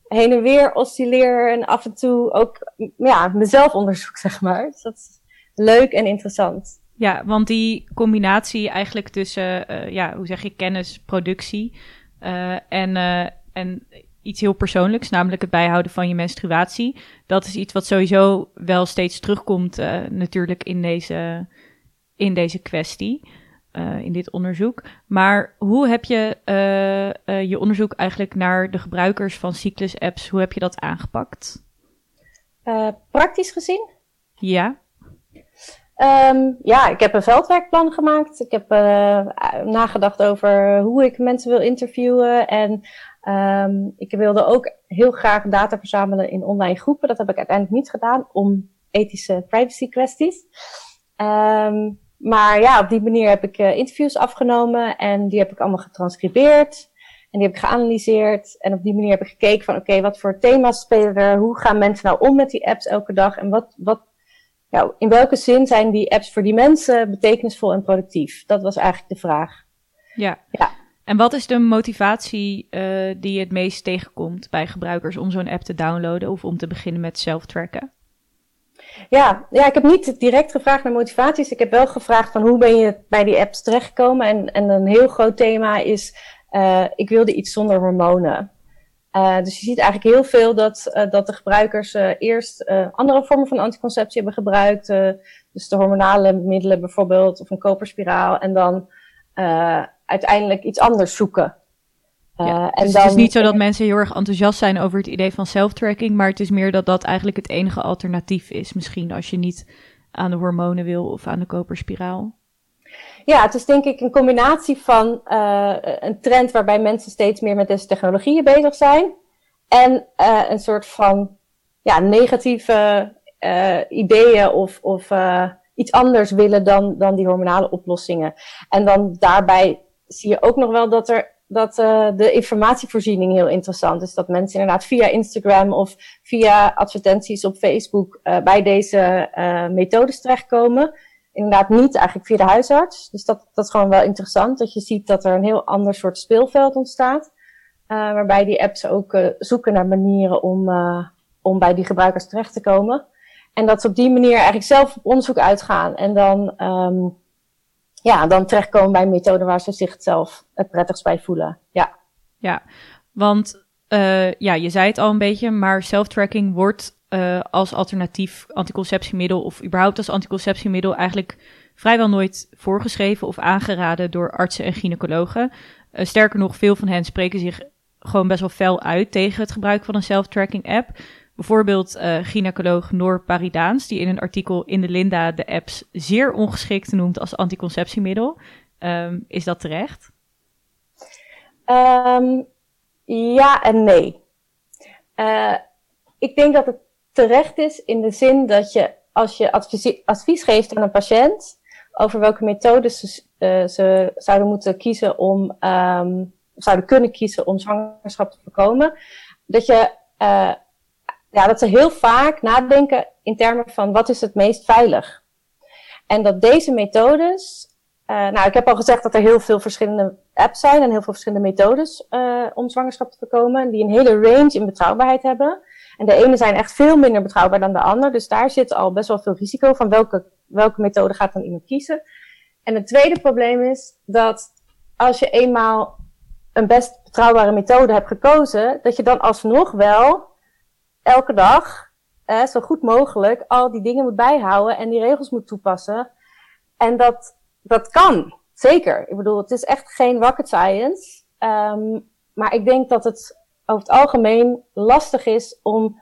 heen en weer oscilleer en af en toe ook ja, mezelf onderzoek, (laughs) zeg maar. Dus dat is leuk en interessant. Ja, want die combinatie eigenlijk tussen, ja, hoe zeg je, kennis, productie uh, en, uh, en iets heel persoonlijks, namelijk het bijhouden van je menstruatie. Dat is iets wat sowieso wel steeds terugkomt natuurlijk in deze, in deze kwestie, in dit onderzoek. Maar hoe heb je je onderzoek eigenlijk naar de gebruikers van cyclus-apps, hoe heb je dat aangepakt? praktisch gezien? Ja. Um, ja, ik heb een veldwerkplan gemaakt. Ik heb nagedacht over hoe ik mensen wil interviewen. En um, ik wilde ook heel graag data verzamelen in online groepen. Dat heb ik uiteindelijk niet gedaan om ethische privacy kwesties. Um, maar ja, op die manier heb ik uh, interviews afgenomen en die heb ik allemaal getranscribeerd. En die heb ik geanalyseerd. En op die manier heb ik gekeken van oké, okay, wat voor thema's spelen er? Hoe gaan mensen nou om met die apps elke dag? En wat, wat ja, in welke zin zijn die apps voor die mensen betekenisvol en productief? Dat was eigenlijk de vraag. Ja. ja. En wat is de motivatie uh, die je het meest tegenkomt bij gebruikers om zo'n app te downloaden of om te beginnen met zelftracken? Ja, ja, ik heb niet direct gevraagd naar motivaties. Ik heb wel gevraagd van hoe ben je bij die apps terechtgekomen. En, en een heel groot thema is, uh, ik wilde iets zonder hormonen. Uh, dus je ziet eigenlijk heel veel dat, uh, dat de gebruikers eerst andere vormen van anticonceptie hebben gebruikt. dus de hormonale middelen bijvoorbeeld, of een koperspiraal. En dan uiteindelijk iets anders zoeken. Ja, dus dan, het is niet zo dat mensen heel erg enthousiast zijn over het idee van self-tracking. Maar het is meer dat dat eigenlijk het enige alternatief is. Misschien als je niet aan de hormonen wil of aan de koperspiraal. Ja, het is denk ik een combinatie van uh, een trend waarbij mensen steeds meer met deze technologieën bezig zijn. En uh, een soort van ja, negatieve uh, ideeën of, of iets anders willen dan, dan die hormonale oplossingen. En dan daarbij zie je ook nog wel dat er dat de informatievoorziening heel interessant is. Dat mensen inderdaad via Instagram of via advertenties op Facebook bij deze methodes terechtkomen inderdaad niet eigenlijk via de huisarts. Dus dat, dat is gewoon wel interessant. Dat je ziet dat er een heel ander soort speelveld ontstaat. Waarbij die apps ook zoeken naar manieren om, om bij die gebruikers terecht te komen. En dat ze op die manier eigenlijk zelf op onderzoek uitgaan. En dan, um, ja, dan terechtkomen bij een methode waar ze zichzelf het prettigst bij voelen. Ja, ja want ja, je zei het al een beetje, maar self-tracking wordt uh, als alternatief anticonceptiemiddel of überhaupt als anticonceptiemiddel eigenlijk vrijwel nooit voorgeschreven of aangeraden door artsen en gynaecologen. Uh, sterker nog, veel van hen spreken zich gewoon best wel fel uit tegen het gebruik van een self-tracking app. Bijvoorbeeld uh, gynaecoloog Noor Paridaans, die in een artikel in de Linda de apps zeer ongeschikt noemt als anticonceptiemiddel. Um, is dat terecht? Um, ja en nee. Uh, ik denk dat het terecht is in de zin dat je als je advies, geeft aan een patiënt over welke methodes ze, uh, ze zouden moeten kiezen om, um, zouden kunnen kiezen om zwangerschap te voorkomen, dat je, uh, ja, dat ze heel vaak nadenken in termen van wat is het meest veilig. En dat deze methodes, uh, nou, ik heb al gezegd dat er heel veel verschillende apps zijn en heel veel verschillende methodes uh, om zwangerschap te voorkomen, die een hele range in betrouwbaarheid hebben. En de ene zijn echt veel minder betrouwbaar dan de ander, dus daar zit al best wel veel risico van welke, welke methode gaat dan iemand kiezen. En het tweede probleem is dat als je eenmaal een best betrouwbare methode hebt gekozen, dat je dan alsnog wel elke dag eh, zo goed mogelijk al die dingen moet bijhouden en die regels moet toepassen. En dat, dat kan, zeker. Ik bedoel, het is echt geen rocket science. Um, maar ik denk dat het over het algemeen lastig is om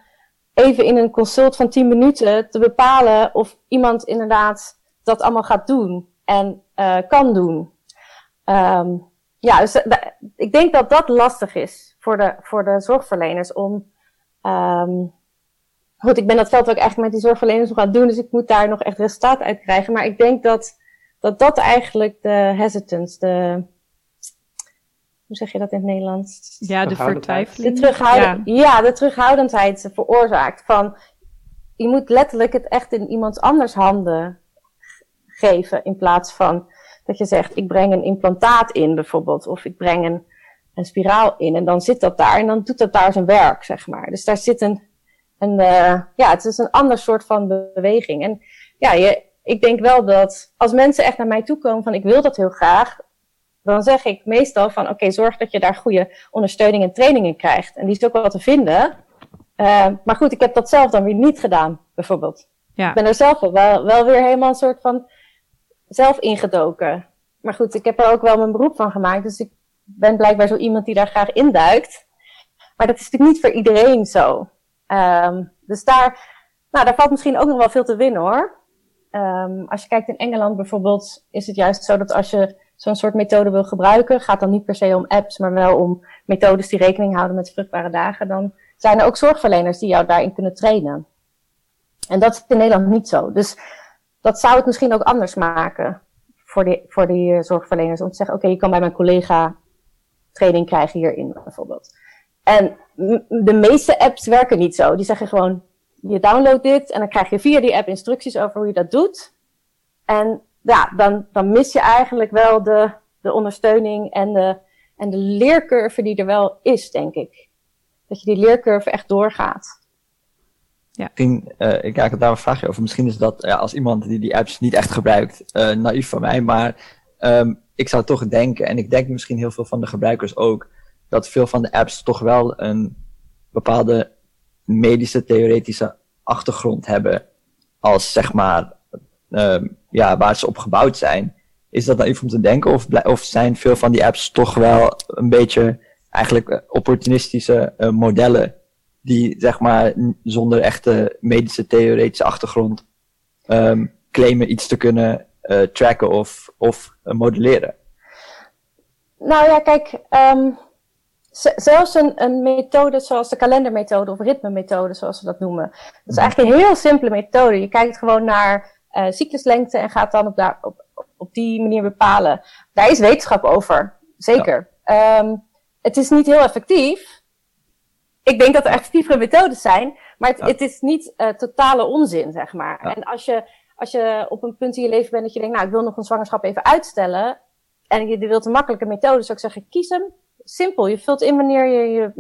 even in een consult van 10 minuten te bepalen of iemand inderdaad dat allemaal gaat doen en uh, kan doen. Um, ja, dus ik denk dat dat lastig is voor de, voor de zorgverleners om. Um, goed, ik ben dat veld ook echt met die zorgverleners nog aan het doen, dus ik moet daar nog echt resultaat uit krijgen. Maar ik denk dat dat, dat eigenlijk de hesitance, de. Hoe zeg je dat in het Nederlands? Ja, de vertwijfeling. De terughouden, ja. ja, de terughoudendheid veroorzaakt. Van, je moet letterlijk het echt in iemand anders handen geven in plaats van dat je zegt, ik breng een implantaat in bijvoorbeeld, of ik breng een, een spiraal in en dan zit dat daar en dan doet dat daar zijn werk, zeg maar. Dus daar zit een, een uh, ja, het is een ander soort van beweging. En ja, je, ik denk wel dat als mensen echt naar mij toe komen van ik wil dat heel graag, dan zeg ik meestal van oké, okay, zorg dat je daar goede ondersteuning en training in krijgt. En die is ook wel te vinden. Uh, maar goed, ik heb dat zelf dan weer niet gedaan, bijvoorbeeld. Ja. Ik ben er zelf wel, wel weer helemaal een soort van zelf ingedoken. Maar goed, ik heb er ook wel mijn beroep van gemaakt. Dus ik ben blijkbaar zo iemand die daar graag induikt. Maar dat is natuurlijk niet voor iedereen zo. Um, dus daar, nou, daar valt misschien ook nog wel veel te winnen hoor. Um, als je kijkt in Engeland bijvoorbeeld, is het juist zo dat als je zo'n soort methode wil gebruiken, gaat dan niet per se om apps, maar wel om methodes die rekening houden met vruchtbare dagen, dan zijn er ook zorgverleners die jou daarin kunnen trainen. En dat is in Nederland niet zo. Dus dat zou het misschien ook anders maken voor die, voor die uh, zorgverleners. Om te zeggen, oké, je kan bij mijn collega training krijgen hierin bijvoorbeeld. En de meeste apps werken niet zo. Die zeggen gewoon, je downloadt dit en dan krijg je via die app instructies over hoe je dat doet. En ja, dan, dan mis je eigenlijk wel de, de ondersteuning en de, en de leercurve die er wel is, denk ik. Dat je die leercurve echt doorgaat. Ja. Misschien, uh, ik heb daar een vraagje over. Misschien is dat ja, als iemand die die apps niet echt gebruikt, uh, naïef van mij. Maar um, ik zou toch denken, en ik denk misschien heel veel van de gebruikers ook, dat veel van de apps toch wel een bepaalde medische theoretische achtergrond hebben. Als zeg maar, um, ja, waar ze op gebouwd zijn. Is dat naïef om te denken? Of, of zijn veel van die apps toch wel een beetje eigenlijk opportunistische uh, modellen die zeg maar zonder echte medische theoretische achtergrond um, claimen iets te kunnen uh, tracken of, of uh, modelleren? Nou ja, kijk, um, zelfs een, een methode zoals de kalendermethode of ritmemethode, zoals we dat noemen. Dat is mhm. eigenlijk een heel simpele methode. Je kijkt gewoon naar uh, cycluslengte en gaat dan op, daar, op, op die manier bepalen. Daar is wetenschap over, zeker. Ja. Um, het is niet heel effectief, ik denk dat er effectievere methodes zijn, maar het, ja. het is niet uh, totale onzin, zeg maar. Ja. En als je, als je op een punt in je leven bent dat je denkt, nou, ik wil nog een zwangerschap even uitstellen, en je wilt een makkelijke methode, zou ik zeggen, kies hem. Simpel. Je vult in wanneer je, je,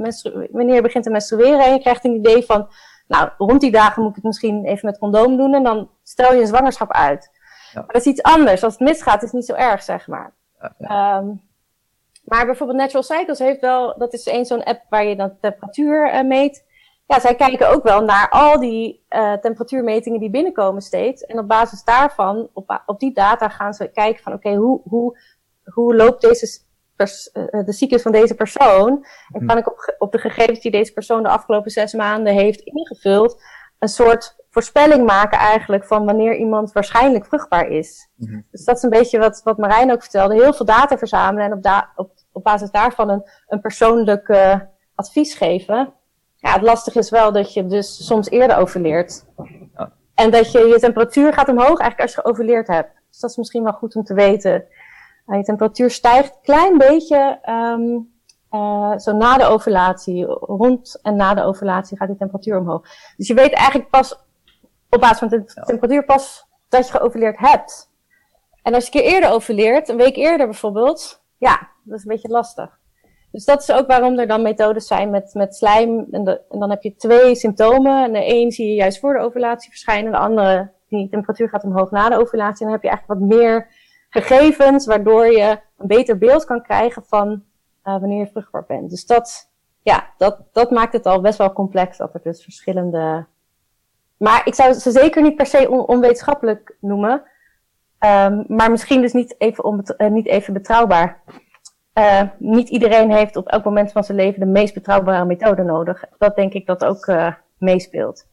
wanneer je begint te menstrueren en je krijgt een idee van, nou, rond die dagen moet ik het misschien even met condoom doen en dan stel je een zwangerschap uit. Ja. Maar dat is iets anders. Als het misgaat, is het niet zo erg, zeg maar. Ja, um, maar bijvoorbeeld Natural Cycles heeft wel, dat is één zo'n app waar je dan temperatuur uh, meet. Ja, zij kijken ook wel naar al die uh, temperatuurmetingen die binnenkomen steeds. En op basis daarvan, op, op die data gaan ze kijken van oké, okay, hoe, hoe, hoe loopt deze pers, uh, de cyclus van deze persoon? En kan ik op, op de gegevens die deze persoon de afgelopen zes maanden heeft ingevuld, een soort voorspelling maken eigenlijk van wanneer iemand waarschijnlijk vruchtbaar is. Mm -hmm. Dus dat is een beetje wat, wat Marijn ook vertelde. Heel veel data verzamelen en op, da op, op basis daarvan een, een persoonlijk uh, advies geven. Ja, het lastige is wel dat je dus soms eerder overleert. Ja. En dat je je temperatuur gaat omhoog eigenlijk als je geovuleerd hebt. Dus dat is misschien wel goed om te weten. Uh, je temperatuur stijgt een klein beetje um, uh, zo na de ovulatie. Rond en na de ovulatie gaat die temperatuur omhoog. Dus je weet eigenlijk pas op basis van de temperatuur pas dat je geovuleerd hebt. En als je een keer eerder ovuleert, een week eerder bijvoorbeeld, ja, dat is een beetje lastig. Dus dat is ook waarom er dan methodes zijn met, met slijm. En, dan heb je twee symptomen. En de een zie je juist voor de ovulatie verschijnen. De andere, die temperatuur gaat omhoog na de ovulatie. En dan heb je eigenlijk wat meer gegevens, waardoor je een beter beeld kan krijgen van uh, wanneer je vruchtbaar bent. Dus dat, ja, dat, dat maakt het al best wel complex dat er dus verschillende. Maar ik zou ze zeker niet per se on, onwetenschappelijk noemen. Um, maar misschien dus niet even, onbet- uh, niet even betrouwbaar. Uh, niet iedereen heeft op elk moment van zijn leven de meest betrouwbare methode nodig. Dat denk ik dat ook uh, meespeelt.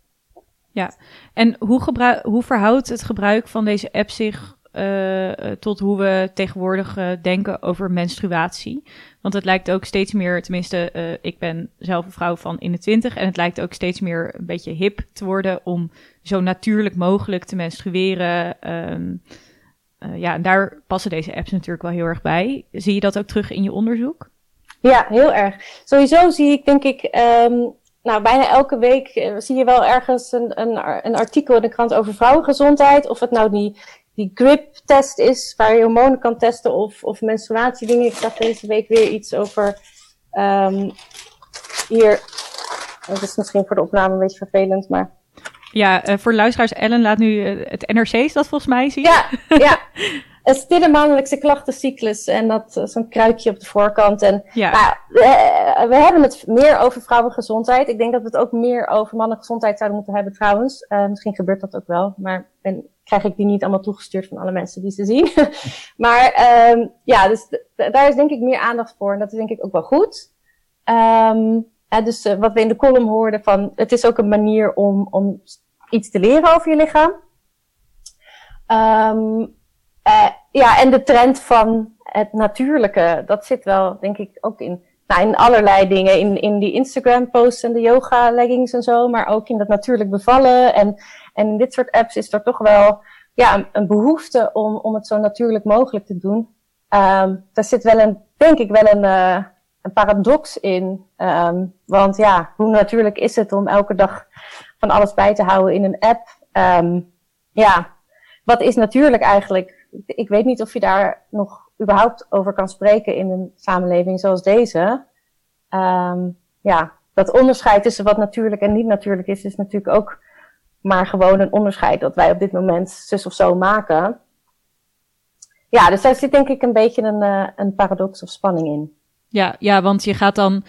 Ja, en hoe, hoe verhoudt het gebruik van deze app zich uh, tot hoe we tegenwoordig denken over menstruatie? Want het lijkt ook steeds meer, tenminste, ik ben zelf een vrouw van in de twintig, en het lijkt ook steeds meer een beetje hip te worden om zo natuurlijk mogelijk te menstrueren. Um, uh, ja, daar passen deze apps natuurlijk wel heel erg bij. Zie je dat ook terug in je onderzoek? Ja, heel erg. Sowieso zie ik, denk ik, um, nou, bijna elke week uh, zie je wel ergens een, een, een, artikel in de krant over vrouwengezondheid. Of het nou die, die GRIP-test is, waar je hormonen kan testen, of, of menstruatiedingen. Ik zag deze week weer iets over um, hier. Dat is misschien voor de opname een beetje vervelend, maar ja, uh, voor luisteraars, Ellen laat nu uh, het NRC dat volgens mij zien. Ja, ja. (laughs) Een stille maandelijkse klachtencyclus en dat uh, zo'n kruikje op de voorkant. En ja. nou, we, we, hebben het meer over vrouwengezondheid. Ik denk dat we het ook meer over mannengezondheid zouden moeten hebben trouwens. misschien gebeurt dat ook wel, maar ben, krijg ik die niet allemaal toegestuurd van alle mensen die ze zien. (laughs) maar um, ja, dus daar is denk ik meer aandacht voor en dat is denk ik ook wel goed. Um, dus wat we in de column hoorden van, het is ook een manier om, om iets te leren over je lichaam. Um, uh, ja, en de trend van het natuurlijke, dat zit wel, denk ik, ook in, nou, in allerlei dingen. In, in die Instagram-posts en de yoga-leggings en zo, maar ook in dat natuurlijk bevallen. En, en in dit soort apps is er toch wel ja, een, een behoefte om, om het zo natuurlijk mogelijk te doen. Um, daar zit wel een, denk ik, wel een, uh, een paradox in. Um, want ja, hoe natuurlijk is het om elke dag van alles bij te houden in een app. Um, ja, wat is natuurlijk eigenlijk? Ik weet niet of je daar nog überhaupt over kan spreken in een samenleving zoals deze. Um, ja, dat onderscheid tussen wat natuurlijk en niet natuurlijk is, is natuurlijk ook maar gewoon een onderscheid dat wij op dit moment zus of zo maken. Ja, dus daar zit denk ik een beetje een, uh, een paradox of spanning in. Ja, ja, want je gaat dan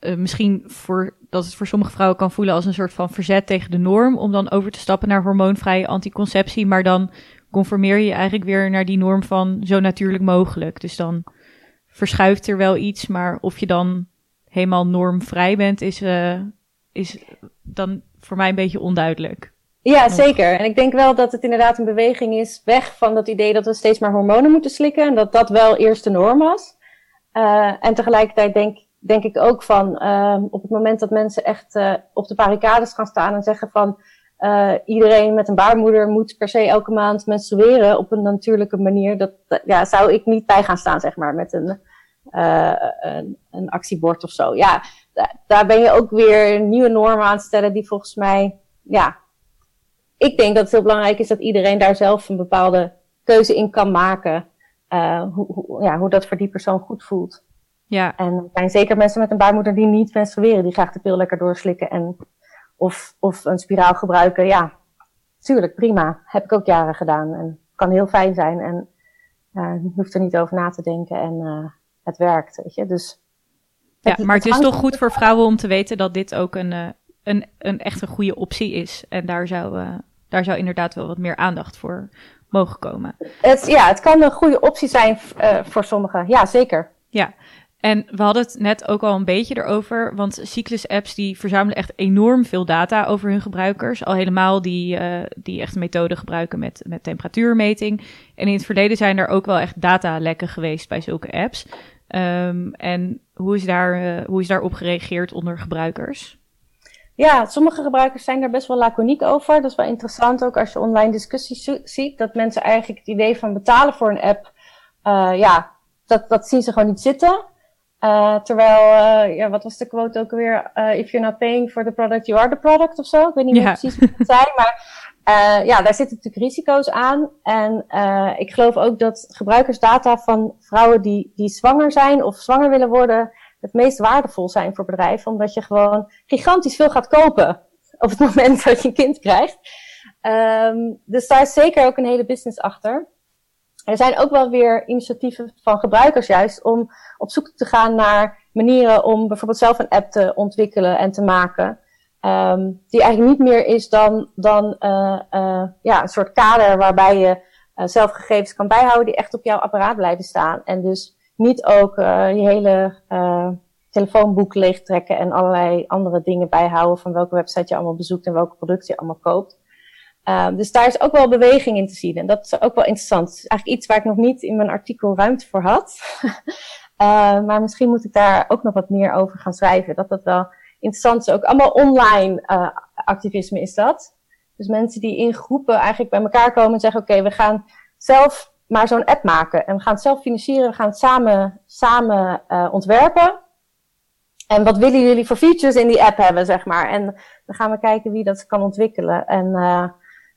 uh, misschien voor, dat het voor sommige vrouwen kan voelen als een soort van verzet tegen de norm, om dan over te stappen naar hormoonvrije anticonceptie, maar dan conformeer je eigenlijk weer naar die norm van zo natuurlijk mogelijk. Dus dan verschuift er wel iets, maar of je dan helemaal normvrij bent, is, uh, is dan voor mij een beetje onduidelijk. Ja, zeker. En ik denk wel dat het inderdaad een beweging is weg van dat idee dat we steeds maar hormonen moeten slikken en dat dat wel eerst de norm was. Uh, en tegelijkertijd denk, denk ik ook van, uh, op het moment dat mensen echt uh, op de barricades gaan staan en zeggen van, uh, iedereen met een baarmoeder moet per se elke maand menstrueren op een natuurlijke manier, dat, ja, zou ik niet bij gaan staan, zeg maar, met een, een, een, actiebord of zo. Ja, daar ben je ook weer nieuwe normen aan te stellen die volgens mij, ja, ik denk dat het heel belangrijk is dat iedereen daar zelf een bepaalde keuze in kan maken. Hoe, hoe, ja, hoe dat voor die persoon goed voelt. Ja. En er zijn zeker mensen met een baarmoeder die niet menstrueren, die graag de pil lekker doorslikken en of, of een spiraal gebruiken. Ja, tuurlijk, prima. Heb ik ook jaren gedaan en kan heel fijn zijn en uh, je hoeft er niet over na te denken en uh, het werkt, weet je. Dus. Ja, maar het, het is toch goed voor vrouwen om te weten dat dit ook een, uh, een, een echt een goede optie is. En daar zou, uh, daar zou inderdaad wel wat meer aandacht voor mogen komen. Het, ja, het kan een goede optie zijn voor sommigen. Ja, zeker. Ja, en we hadden het net ook al een beetje erover, want cyclus-apps die verzamelen echt enorm veel data over hun gebruikers. Al helemaal die, uh, die echt een methode gebruiken met, met temperatuurmeting. En in het verleden zijn er ook wel echt datalekken geweest bij zulke apps. Um, en hoe is, daar, uh, hoe is daarop gereageerd onder gebruikers? Ja, sommige gebruikers zijn daar best wel laconiek over. Dat is wel interessant ook als je online discussies ziet. Dat mensen eigenlijk het idee van betalen voor een app, uh, ja, dat, dat zien ze gewoon niet zitten. Uh, terwijl, uh, ja, wat was de quote ook alweer? if you're not paying for the product, you are the product of zo. Ik weet niet meer precies wat het zei, maar ja, daar zitten natuurlijk risico's aan. En ik geloof ook dat gebruikersdata van vrouwen die, die zwanger zijn of zwanger willen worden, het meest waardevol zijn voor bedrijven. Omdat je gewoon gigantisch veel gaat kopen op het (laughs) moment dat je een kind krijgt. Um, dus daar is zeker ook een hele business achter. Er zijn ook wel weer initiatieven van gebruikers juist om op zoek te gaan naar manieren om bijvoorbeeld zelf een app te ontwikkelen en te maken. Um, die eigenlijk niet meer is dan, dan uh, uh, ja, een soort kader waarbij je uh, zelf gegevens kan bijhouden die echt op jouw apparaat blijven staan. En dus niet ook je hele telefoonboek leegtrekken en allerlei andere dingen bijhouden van welke website je allemaal bezoekt en welke producten je allemaal koopt. Uh, dus daar is ook wel beweging in te zien. En dat is ook wel interessant. Eigenlijk iets waar ik nog niet in mijn artikel ruimte voor had. (laughs) maar misschien moet ik daar ook nog wat meer over gaan schrijven. Dat dat wel interessant is. Ook allemaal online activisme is dat. Dus mensen die in groepen eigenlijk bij elkaar komen en zeggen: Oké, we gaan zelf maar zo'n app maken. En we gaan het zelf financieren, we gaan het samen, samen uh, ontwerpen. En wat willen jullie voor features in die app hebben, zeg maar. En dan gaan we kijken wie dat kan ontwikkelen. En uh,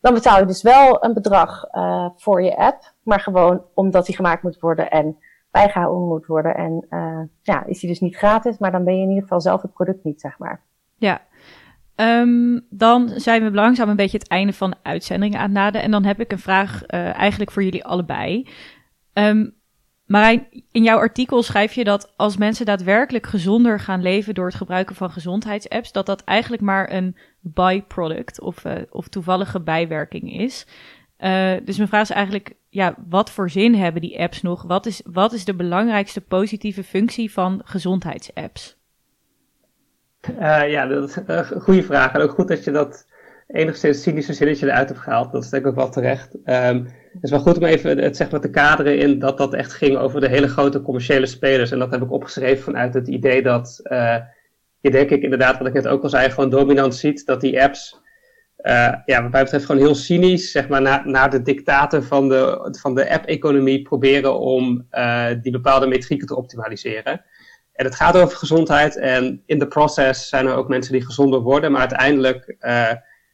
dan betaal je dus wel een bedrag uh, voor je app. Maar gewoon omdat die gemaakt moet worden en bijgehouden moet worden. En ja, is die dus niet gratis, maar dan ben je in ieder geval zelf het product niet, zeg maar. Ja, Um, dan zijn we langzaam een beetje het einde van de uitzending aan het naderen. En dan heb ik een vraag uh, eigenlijk voor jullie allebei. Um, Marijn, in jouw artikel schrijf je dat als mensen daadwerkelijk gezonder gaan leven door het gebruiken van gezondheidsapps, dat dat eigenlijk maar een byproduct of, uh, of toevallige bijwerking is. Uh, dus mijn vraag is eigenlijk, ja, wat voor zin hebben die apps nog? Wat is, wat is de belangrijkste positieve functie van gezondheidsapps? Uh, ja, dat is een goede vraag. En ook goed dat je dat enigszins cynische zinnetje eruit hebt gehaald. Dat is denk ik ook wel terecht. Um, het is wel goed om even het zeg maar te kaderen in dat dat echt ging over de hele grote commerciële spelers. En dat heb ik opgeschreven vanuit het idee dat uh, je denk ik inderdaad, wat ik net ook al zei, gewoon dominant ziet dat die apps, uh, ja, wat mij betreft gewoon heel cynisch, zeg maar, naar na de dictaten van de, van de app-economie proberen om uh, die bepaalde metrieken te optimaliseren. En het gaat over gezondheid en in de process zijn er ook mensen die gezonder worden, maar uiteindelijk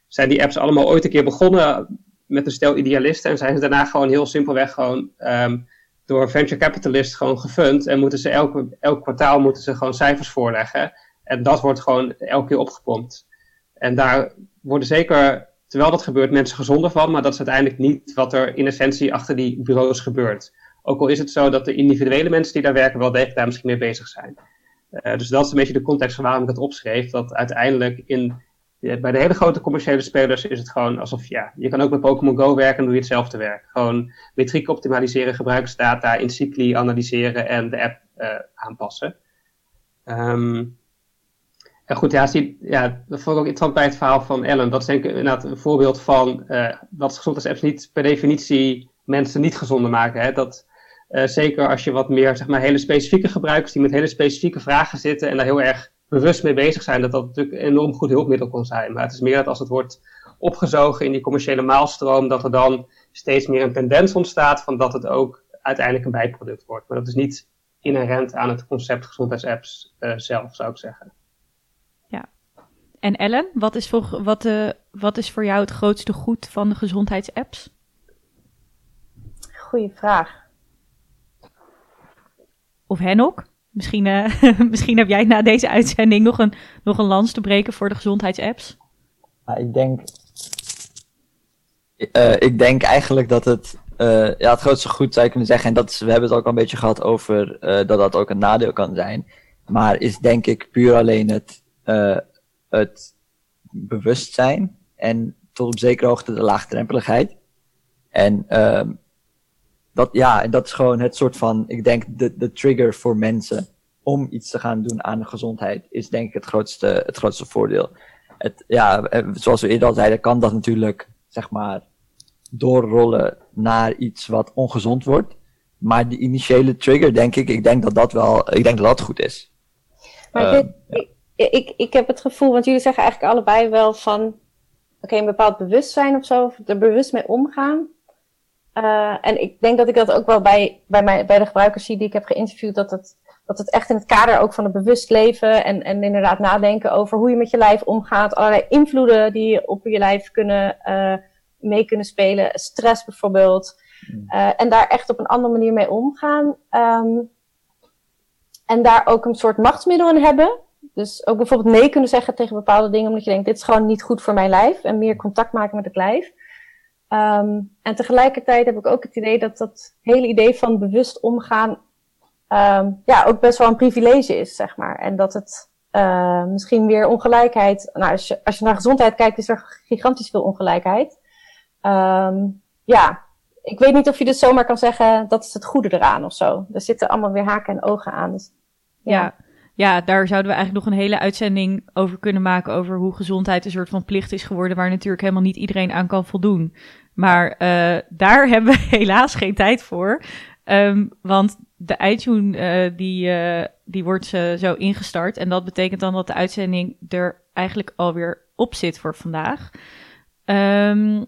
zijn die apps allemaal ooit een keer begonnen met een stel idealisten en zijn ze daarna gewoon heel simpelweg gewoon um, door venture capitalists gewoon gefund en moeten ze elk, elk kwartaal moeten ze gewoon cijfers voorleggen en dat wordt gewoon elke keer opgepompt. En daar worden zeker, terwijl dat gebeurt, mensen gezonder van, maar dat is uiteindelijk niet wat er in essentie achter die bureaus gebeurt. Ook al is het zo dat de individuele mensen die daar werken wel degelijk daar misschien mee bezig zijn. Uh, dus dat is een beetje de context van waarom ik het opschreef. Dat uiteindelijk in, bij de hele grote commerciële spelers is het gewoon alsof, ja, je kan ook met Pokémon Go werken en doe je hetzelfde werk. Gewoon metriek optimaliseren, gebruikersdata in cycli analyseren en de app uh, aanpassen. Um, en goed, ja, zie, ja, dat vond ik ook interessant bij het verhaal van Ellen. Dat is denk ik inderdaad een voorbeeld van uh, dat gezondheidsapps niet per definitie mensen niet gezonder maken. Hè? Dat, uh, zeker als je wat meer, zeg maar, hele specifieke gebruikers die met hele specifieke vragen zitten en daar heel erg bewust mee bezig zijn, dat dat natuurlijk een enorm goed hulpmiddel kan zijn. Maar het is meer dat als het wordt opgezogen in die commerciële maalstroom, dat er dan steeds meer een tendens ontstaat van dat het ook uiteindelijk een bijproduct wordt. Maar dat is niet inherent aan het concept gezondheidsapps uh, zelf, zou ik zeggen. Ja. En Ellen, wat is, voor, wat, uh, wat is voor jou het grootste goed van de gezondheidsapps? Goeie vraag of Henok. Misschien, uh, (laughs) misschien heb jij na deze uitzending nog een, nog een lans te breken voor de gezondheidsapps. Ik denk. Uh, ik denk eigenlijk dat het. Uh, ja, het grootste goed zou je kunnen zeggen. En dat we hebben het ook al een beetje gehad over dat dat ook een nadeel kan zijn. Maar is denk ik puur alleen het, het bewustzijn. En tot op zekere hoogte de laagdrempeligheid. En ehm, dat, ja, en dat is gewoon het soort van, ik denk, de, de trigger voor mensen om iets te gaan doen aan de gezondheid, is denk ik het grootste, het grootste voordeel. Het, ja, eh, zoals we eerder al zeiden, kan dat natuurlijk, zeg maar, doorrollen naar iets wat ongezond wordt. Maar die initiële trigger, denk ik, ik denk dat dat wel, ik denk dat dat goed is. Maar dit, ja. ik, ik heb het gevoel, want jullie zeggen eigenlijk allebei wel van, oké, een bepaald bewustzijn of zo, er bewust mee omgaan. Uh, en ik denk dat ik dat ook wel bij, bij, mij, bij de gebruikers zie die ik heb geïnterviewd, dat het, dat het echt in het kader ook van het bewust leven en, en inderdaad nadenken over hoe je met je lijf omgaat, allerlei invloeden die op je lijf kunnen, uh, mee kunnen spelen, stress bijvoorbeeld. Uh, en daar echt op een andere manier mee omgaan. Um, en daar ook een soort machtsmiddel in hebben. Dus ook bijvoorbeeld nee kunnen zeggen tegen bepaalde dingen, omdat je denkt, dit is gewoon niet goed voor mijn lijf. En meer contact maken met het lijf. Um, en tegelijkertijd heb ik ook het idee dat dat hele idee van bewust omgaan, um, ja, ook best wel een privilege is, zeg maar. En dat het uh, misschien weer ongelijkheid, nou, als je, als je naar gezondheid kijkt, is er gigantisch veel ongelijkheid. Um, ja, ik weet niet of je dus zomaar kan zeggen, dat is het goede eraan of zo. Er zitten allemaal weer haken en ogen aan. Dus, ja. Ja, daar zouden we eigenlijk nog een hele uitzending over kunnen maken. Over hoe gezondheid een soort van plicht is geworden. Waar natuurlijk helemaal niet iedereen aan kan voldoen. Maar uh, daar (laughs) hebben we helaas geen tijd voor. Um, want de iTunes uh, die, uh, die wordt zo ingestart. En dat betekent dan dat de uitzending er eigenlijk alweer op zit voor vandaag. Um,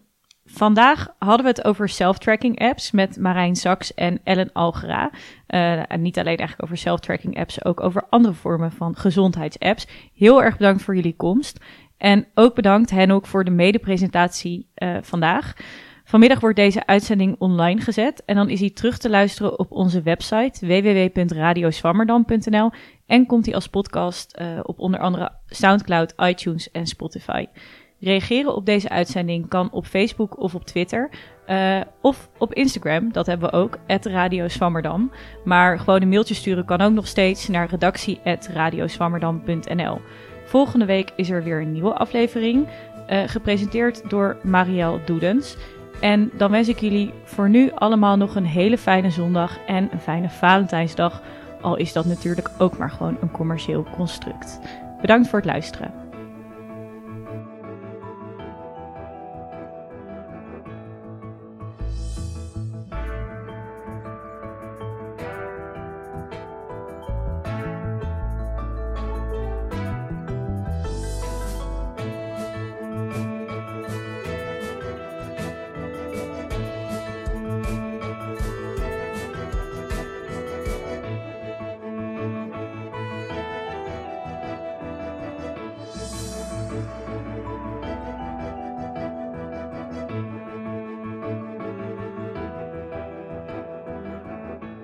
Vandaag hadden we het over self-tracking apps met Marijn Saks en Ellen Algera. Uh, en niet alleen eigenlijk over self-tracking apps, ook over andere vormen van gezondheidsapps. Heel erg bedankt voor jullie komst. En ook bedankt hen ook voor de medepresentatie uh, vandaag. Vanmiddag wordt deze uitzending online gezet en dan is hij terug te luisteren op onze website www.radioswammerdam.nl en komt hij als podcast uh, op onder andere SoundCloud, iTunes en Spotify. Reageren op deze uitzending kan op Facebook of op Twitter. Uh, of op Instagram, dat hebben we ook, Radio Swammerdam. Maar gewoon een mailtje sturen kan ook nog steeds naar redactie.radioswammerdam.nl. Volgende week is er weer een nieuwe aflevering, uh, gepresenteerd door Marielle Doedens. En dan wens ik jullie voor nu allemaal nog een hele fijne zondag en een fijne Valentijnsdag. Al is dat natuurlijk ook maar gewoon een commercieel construct. Bedankt voor het luisteren.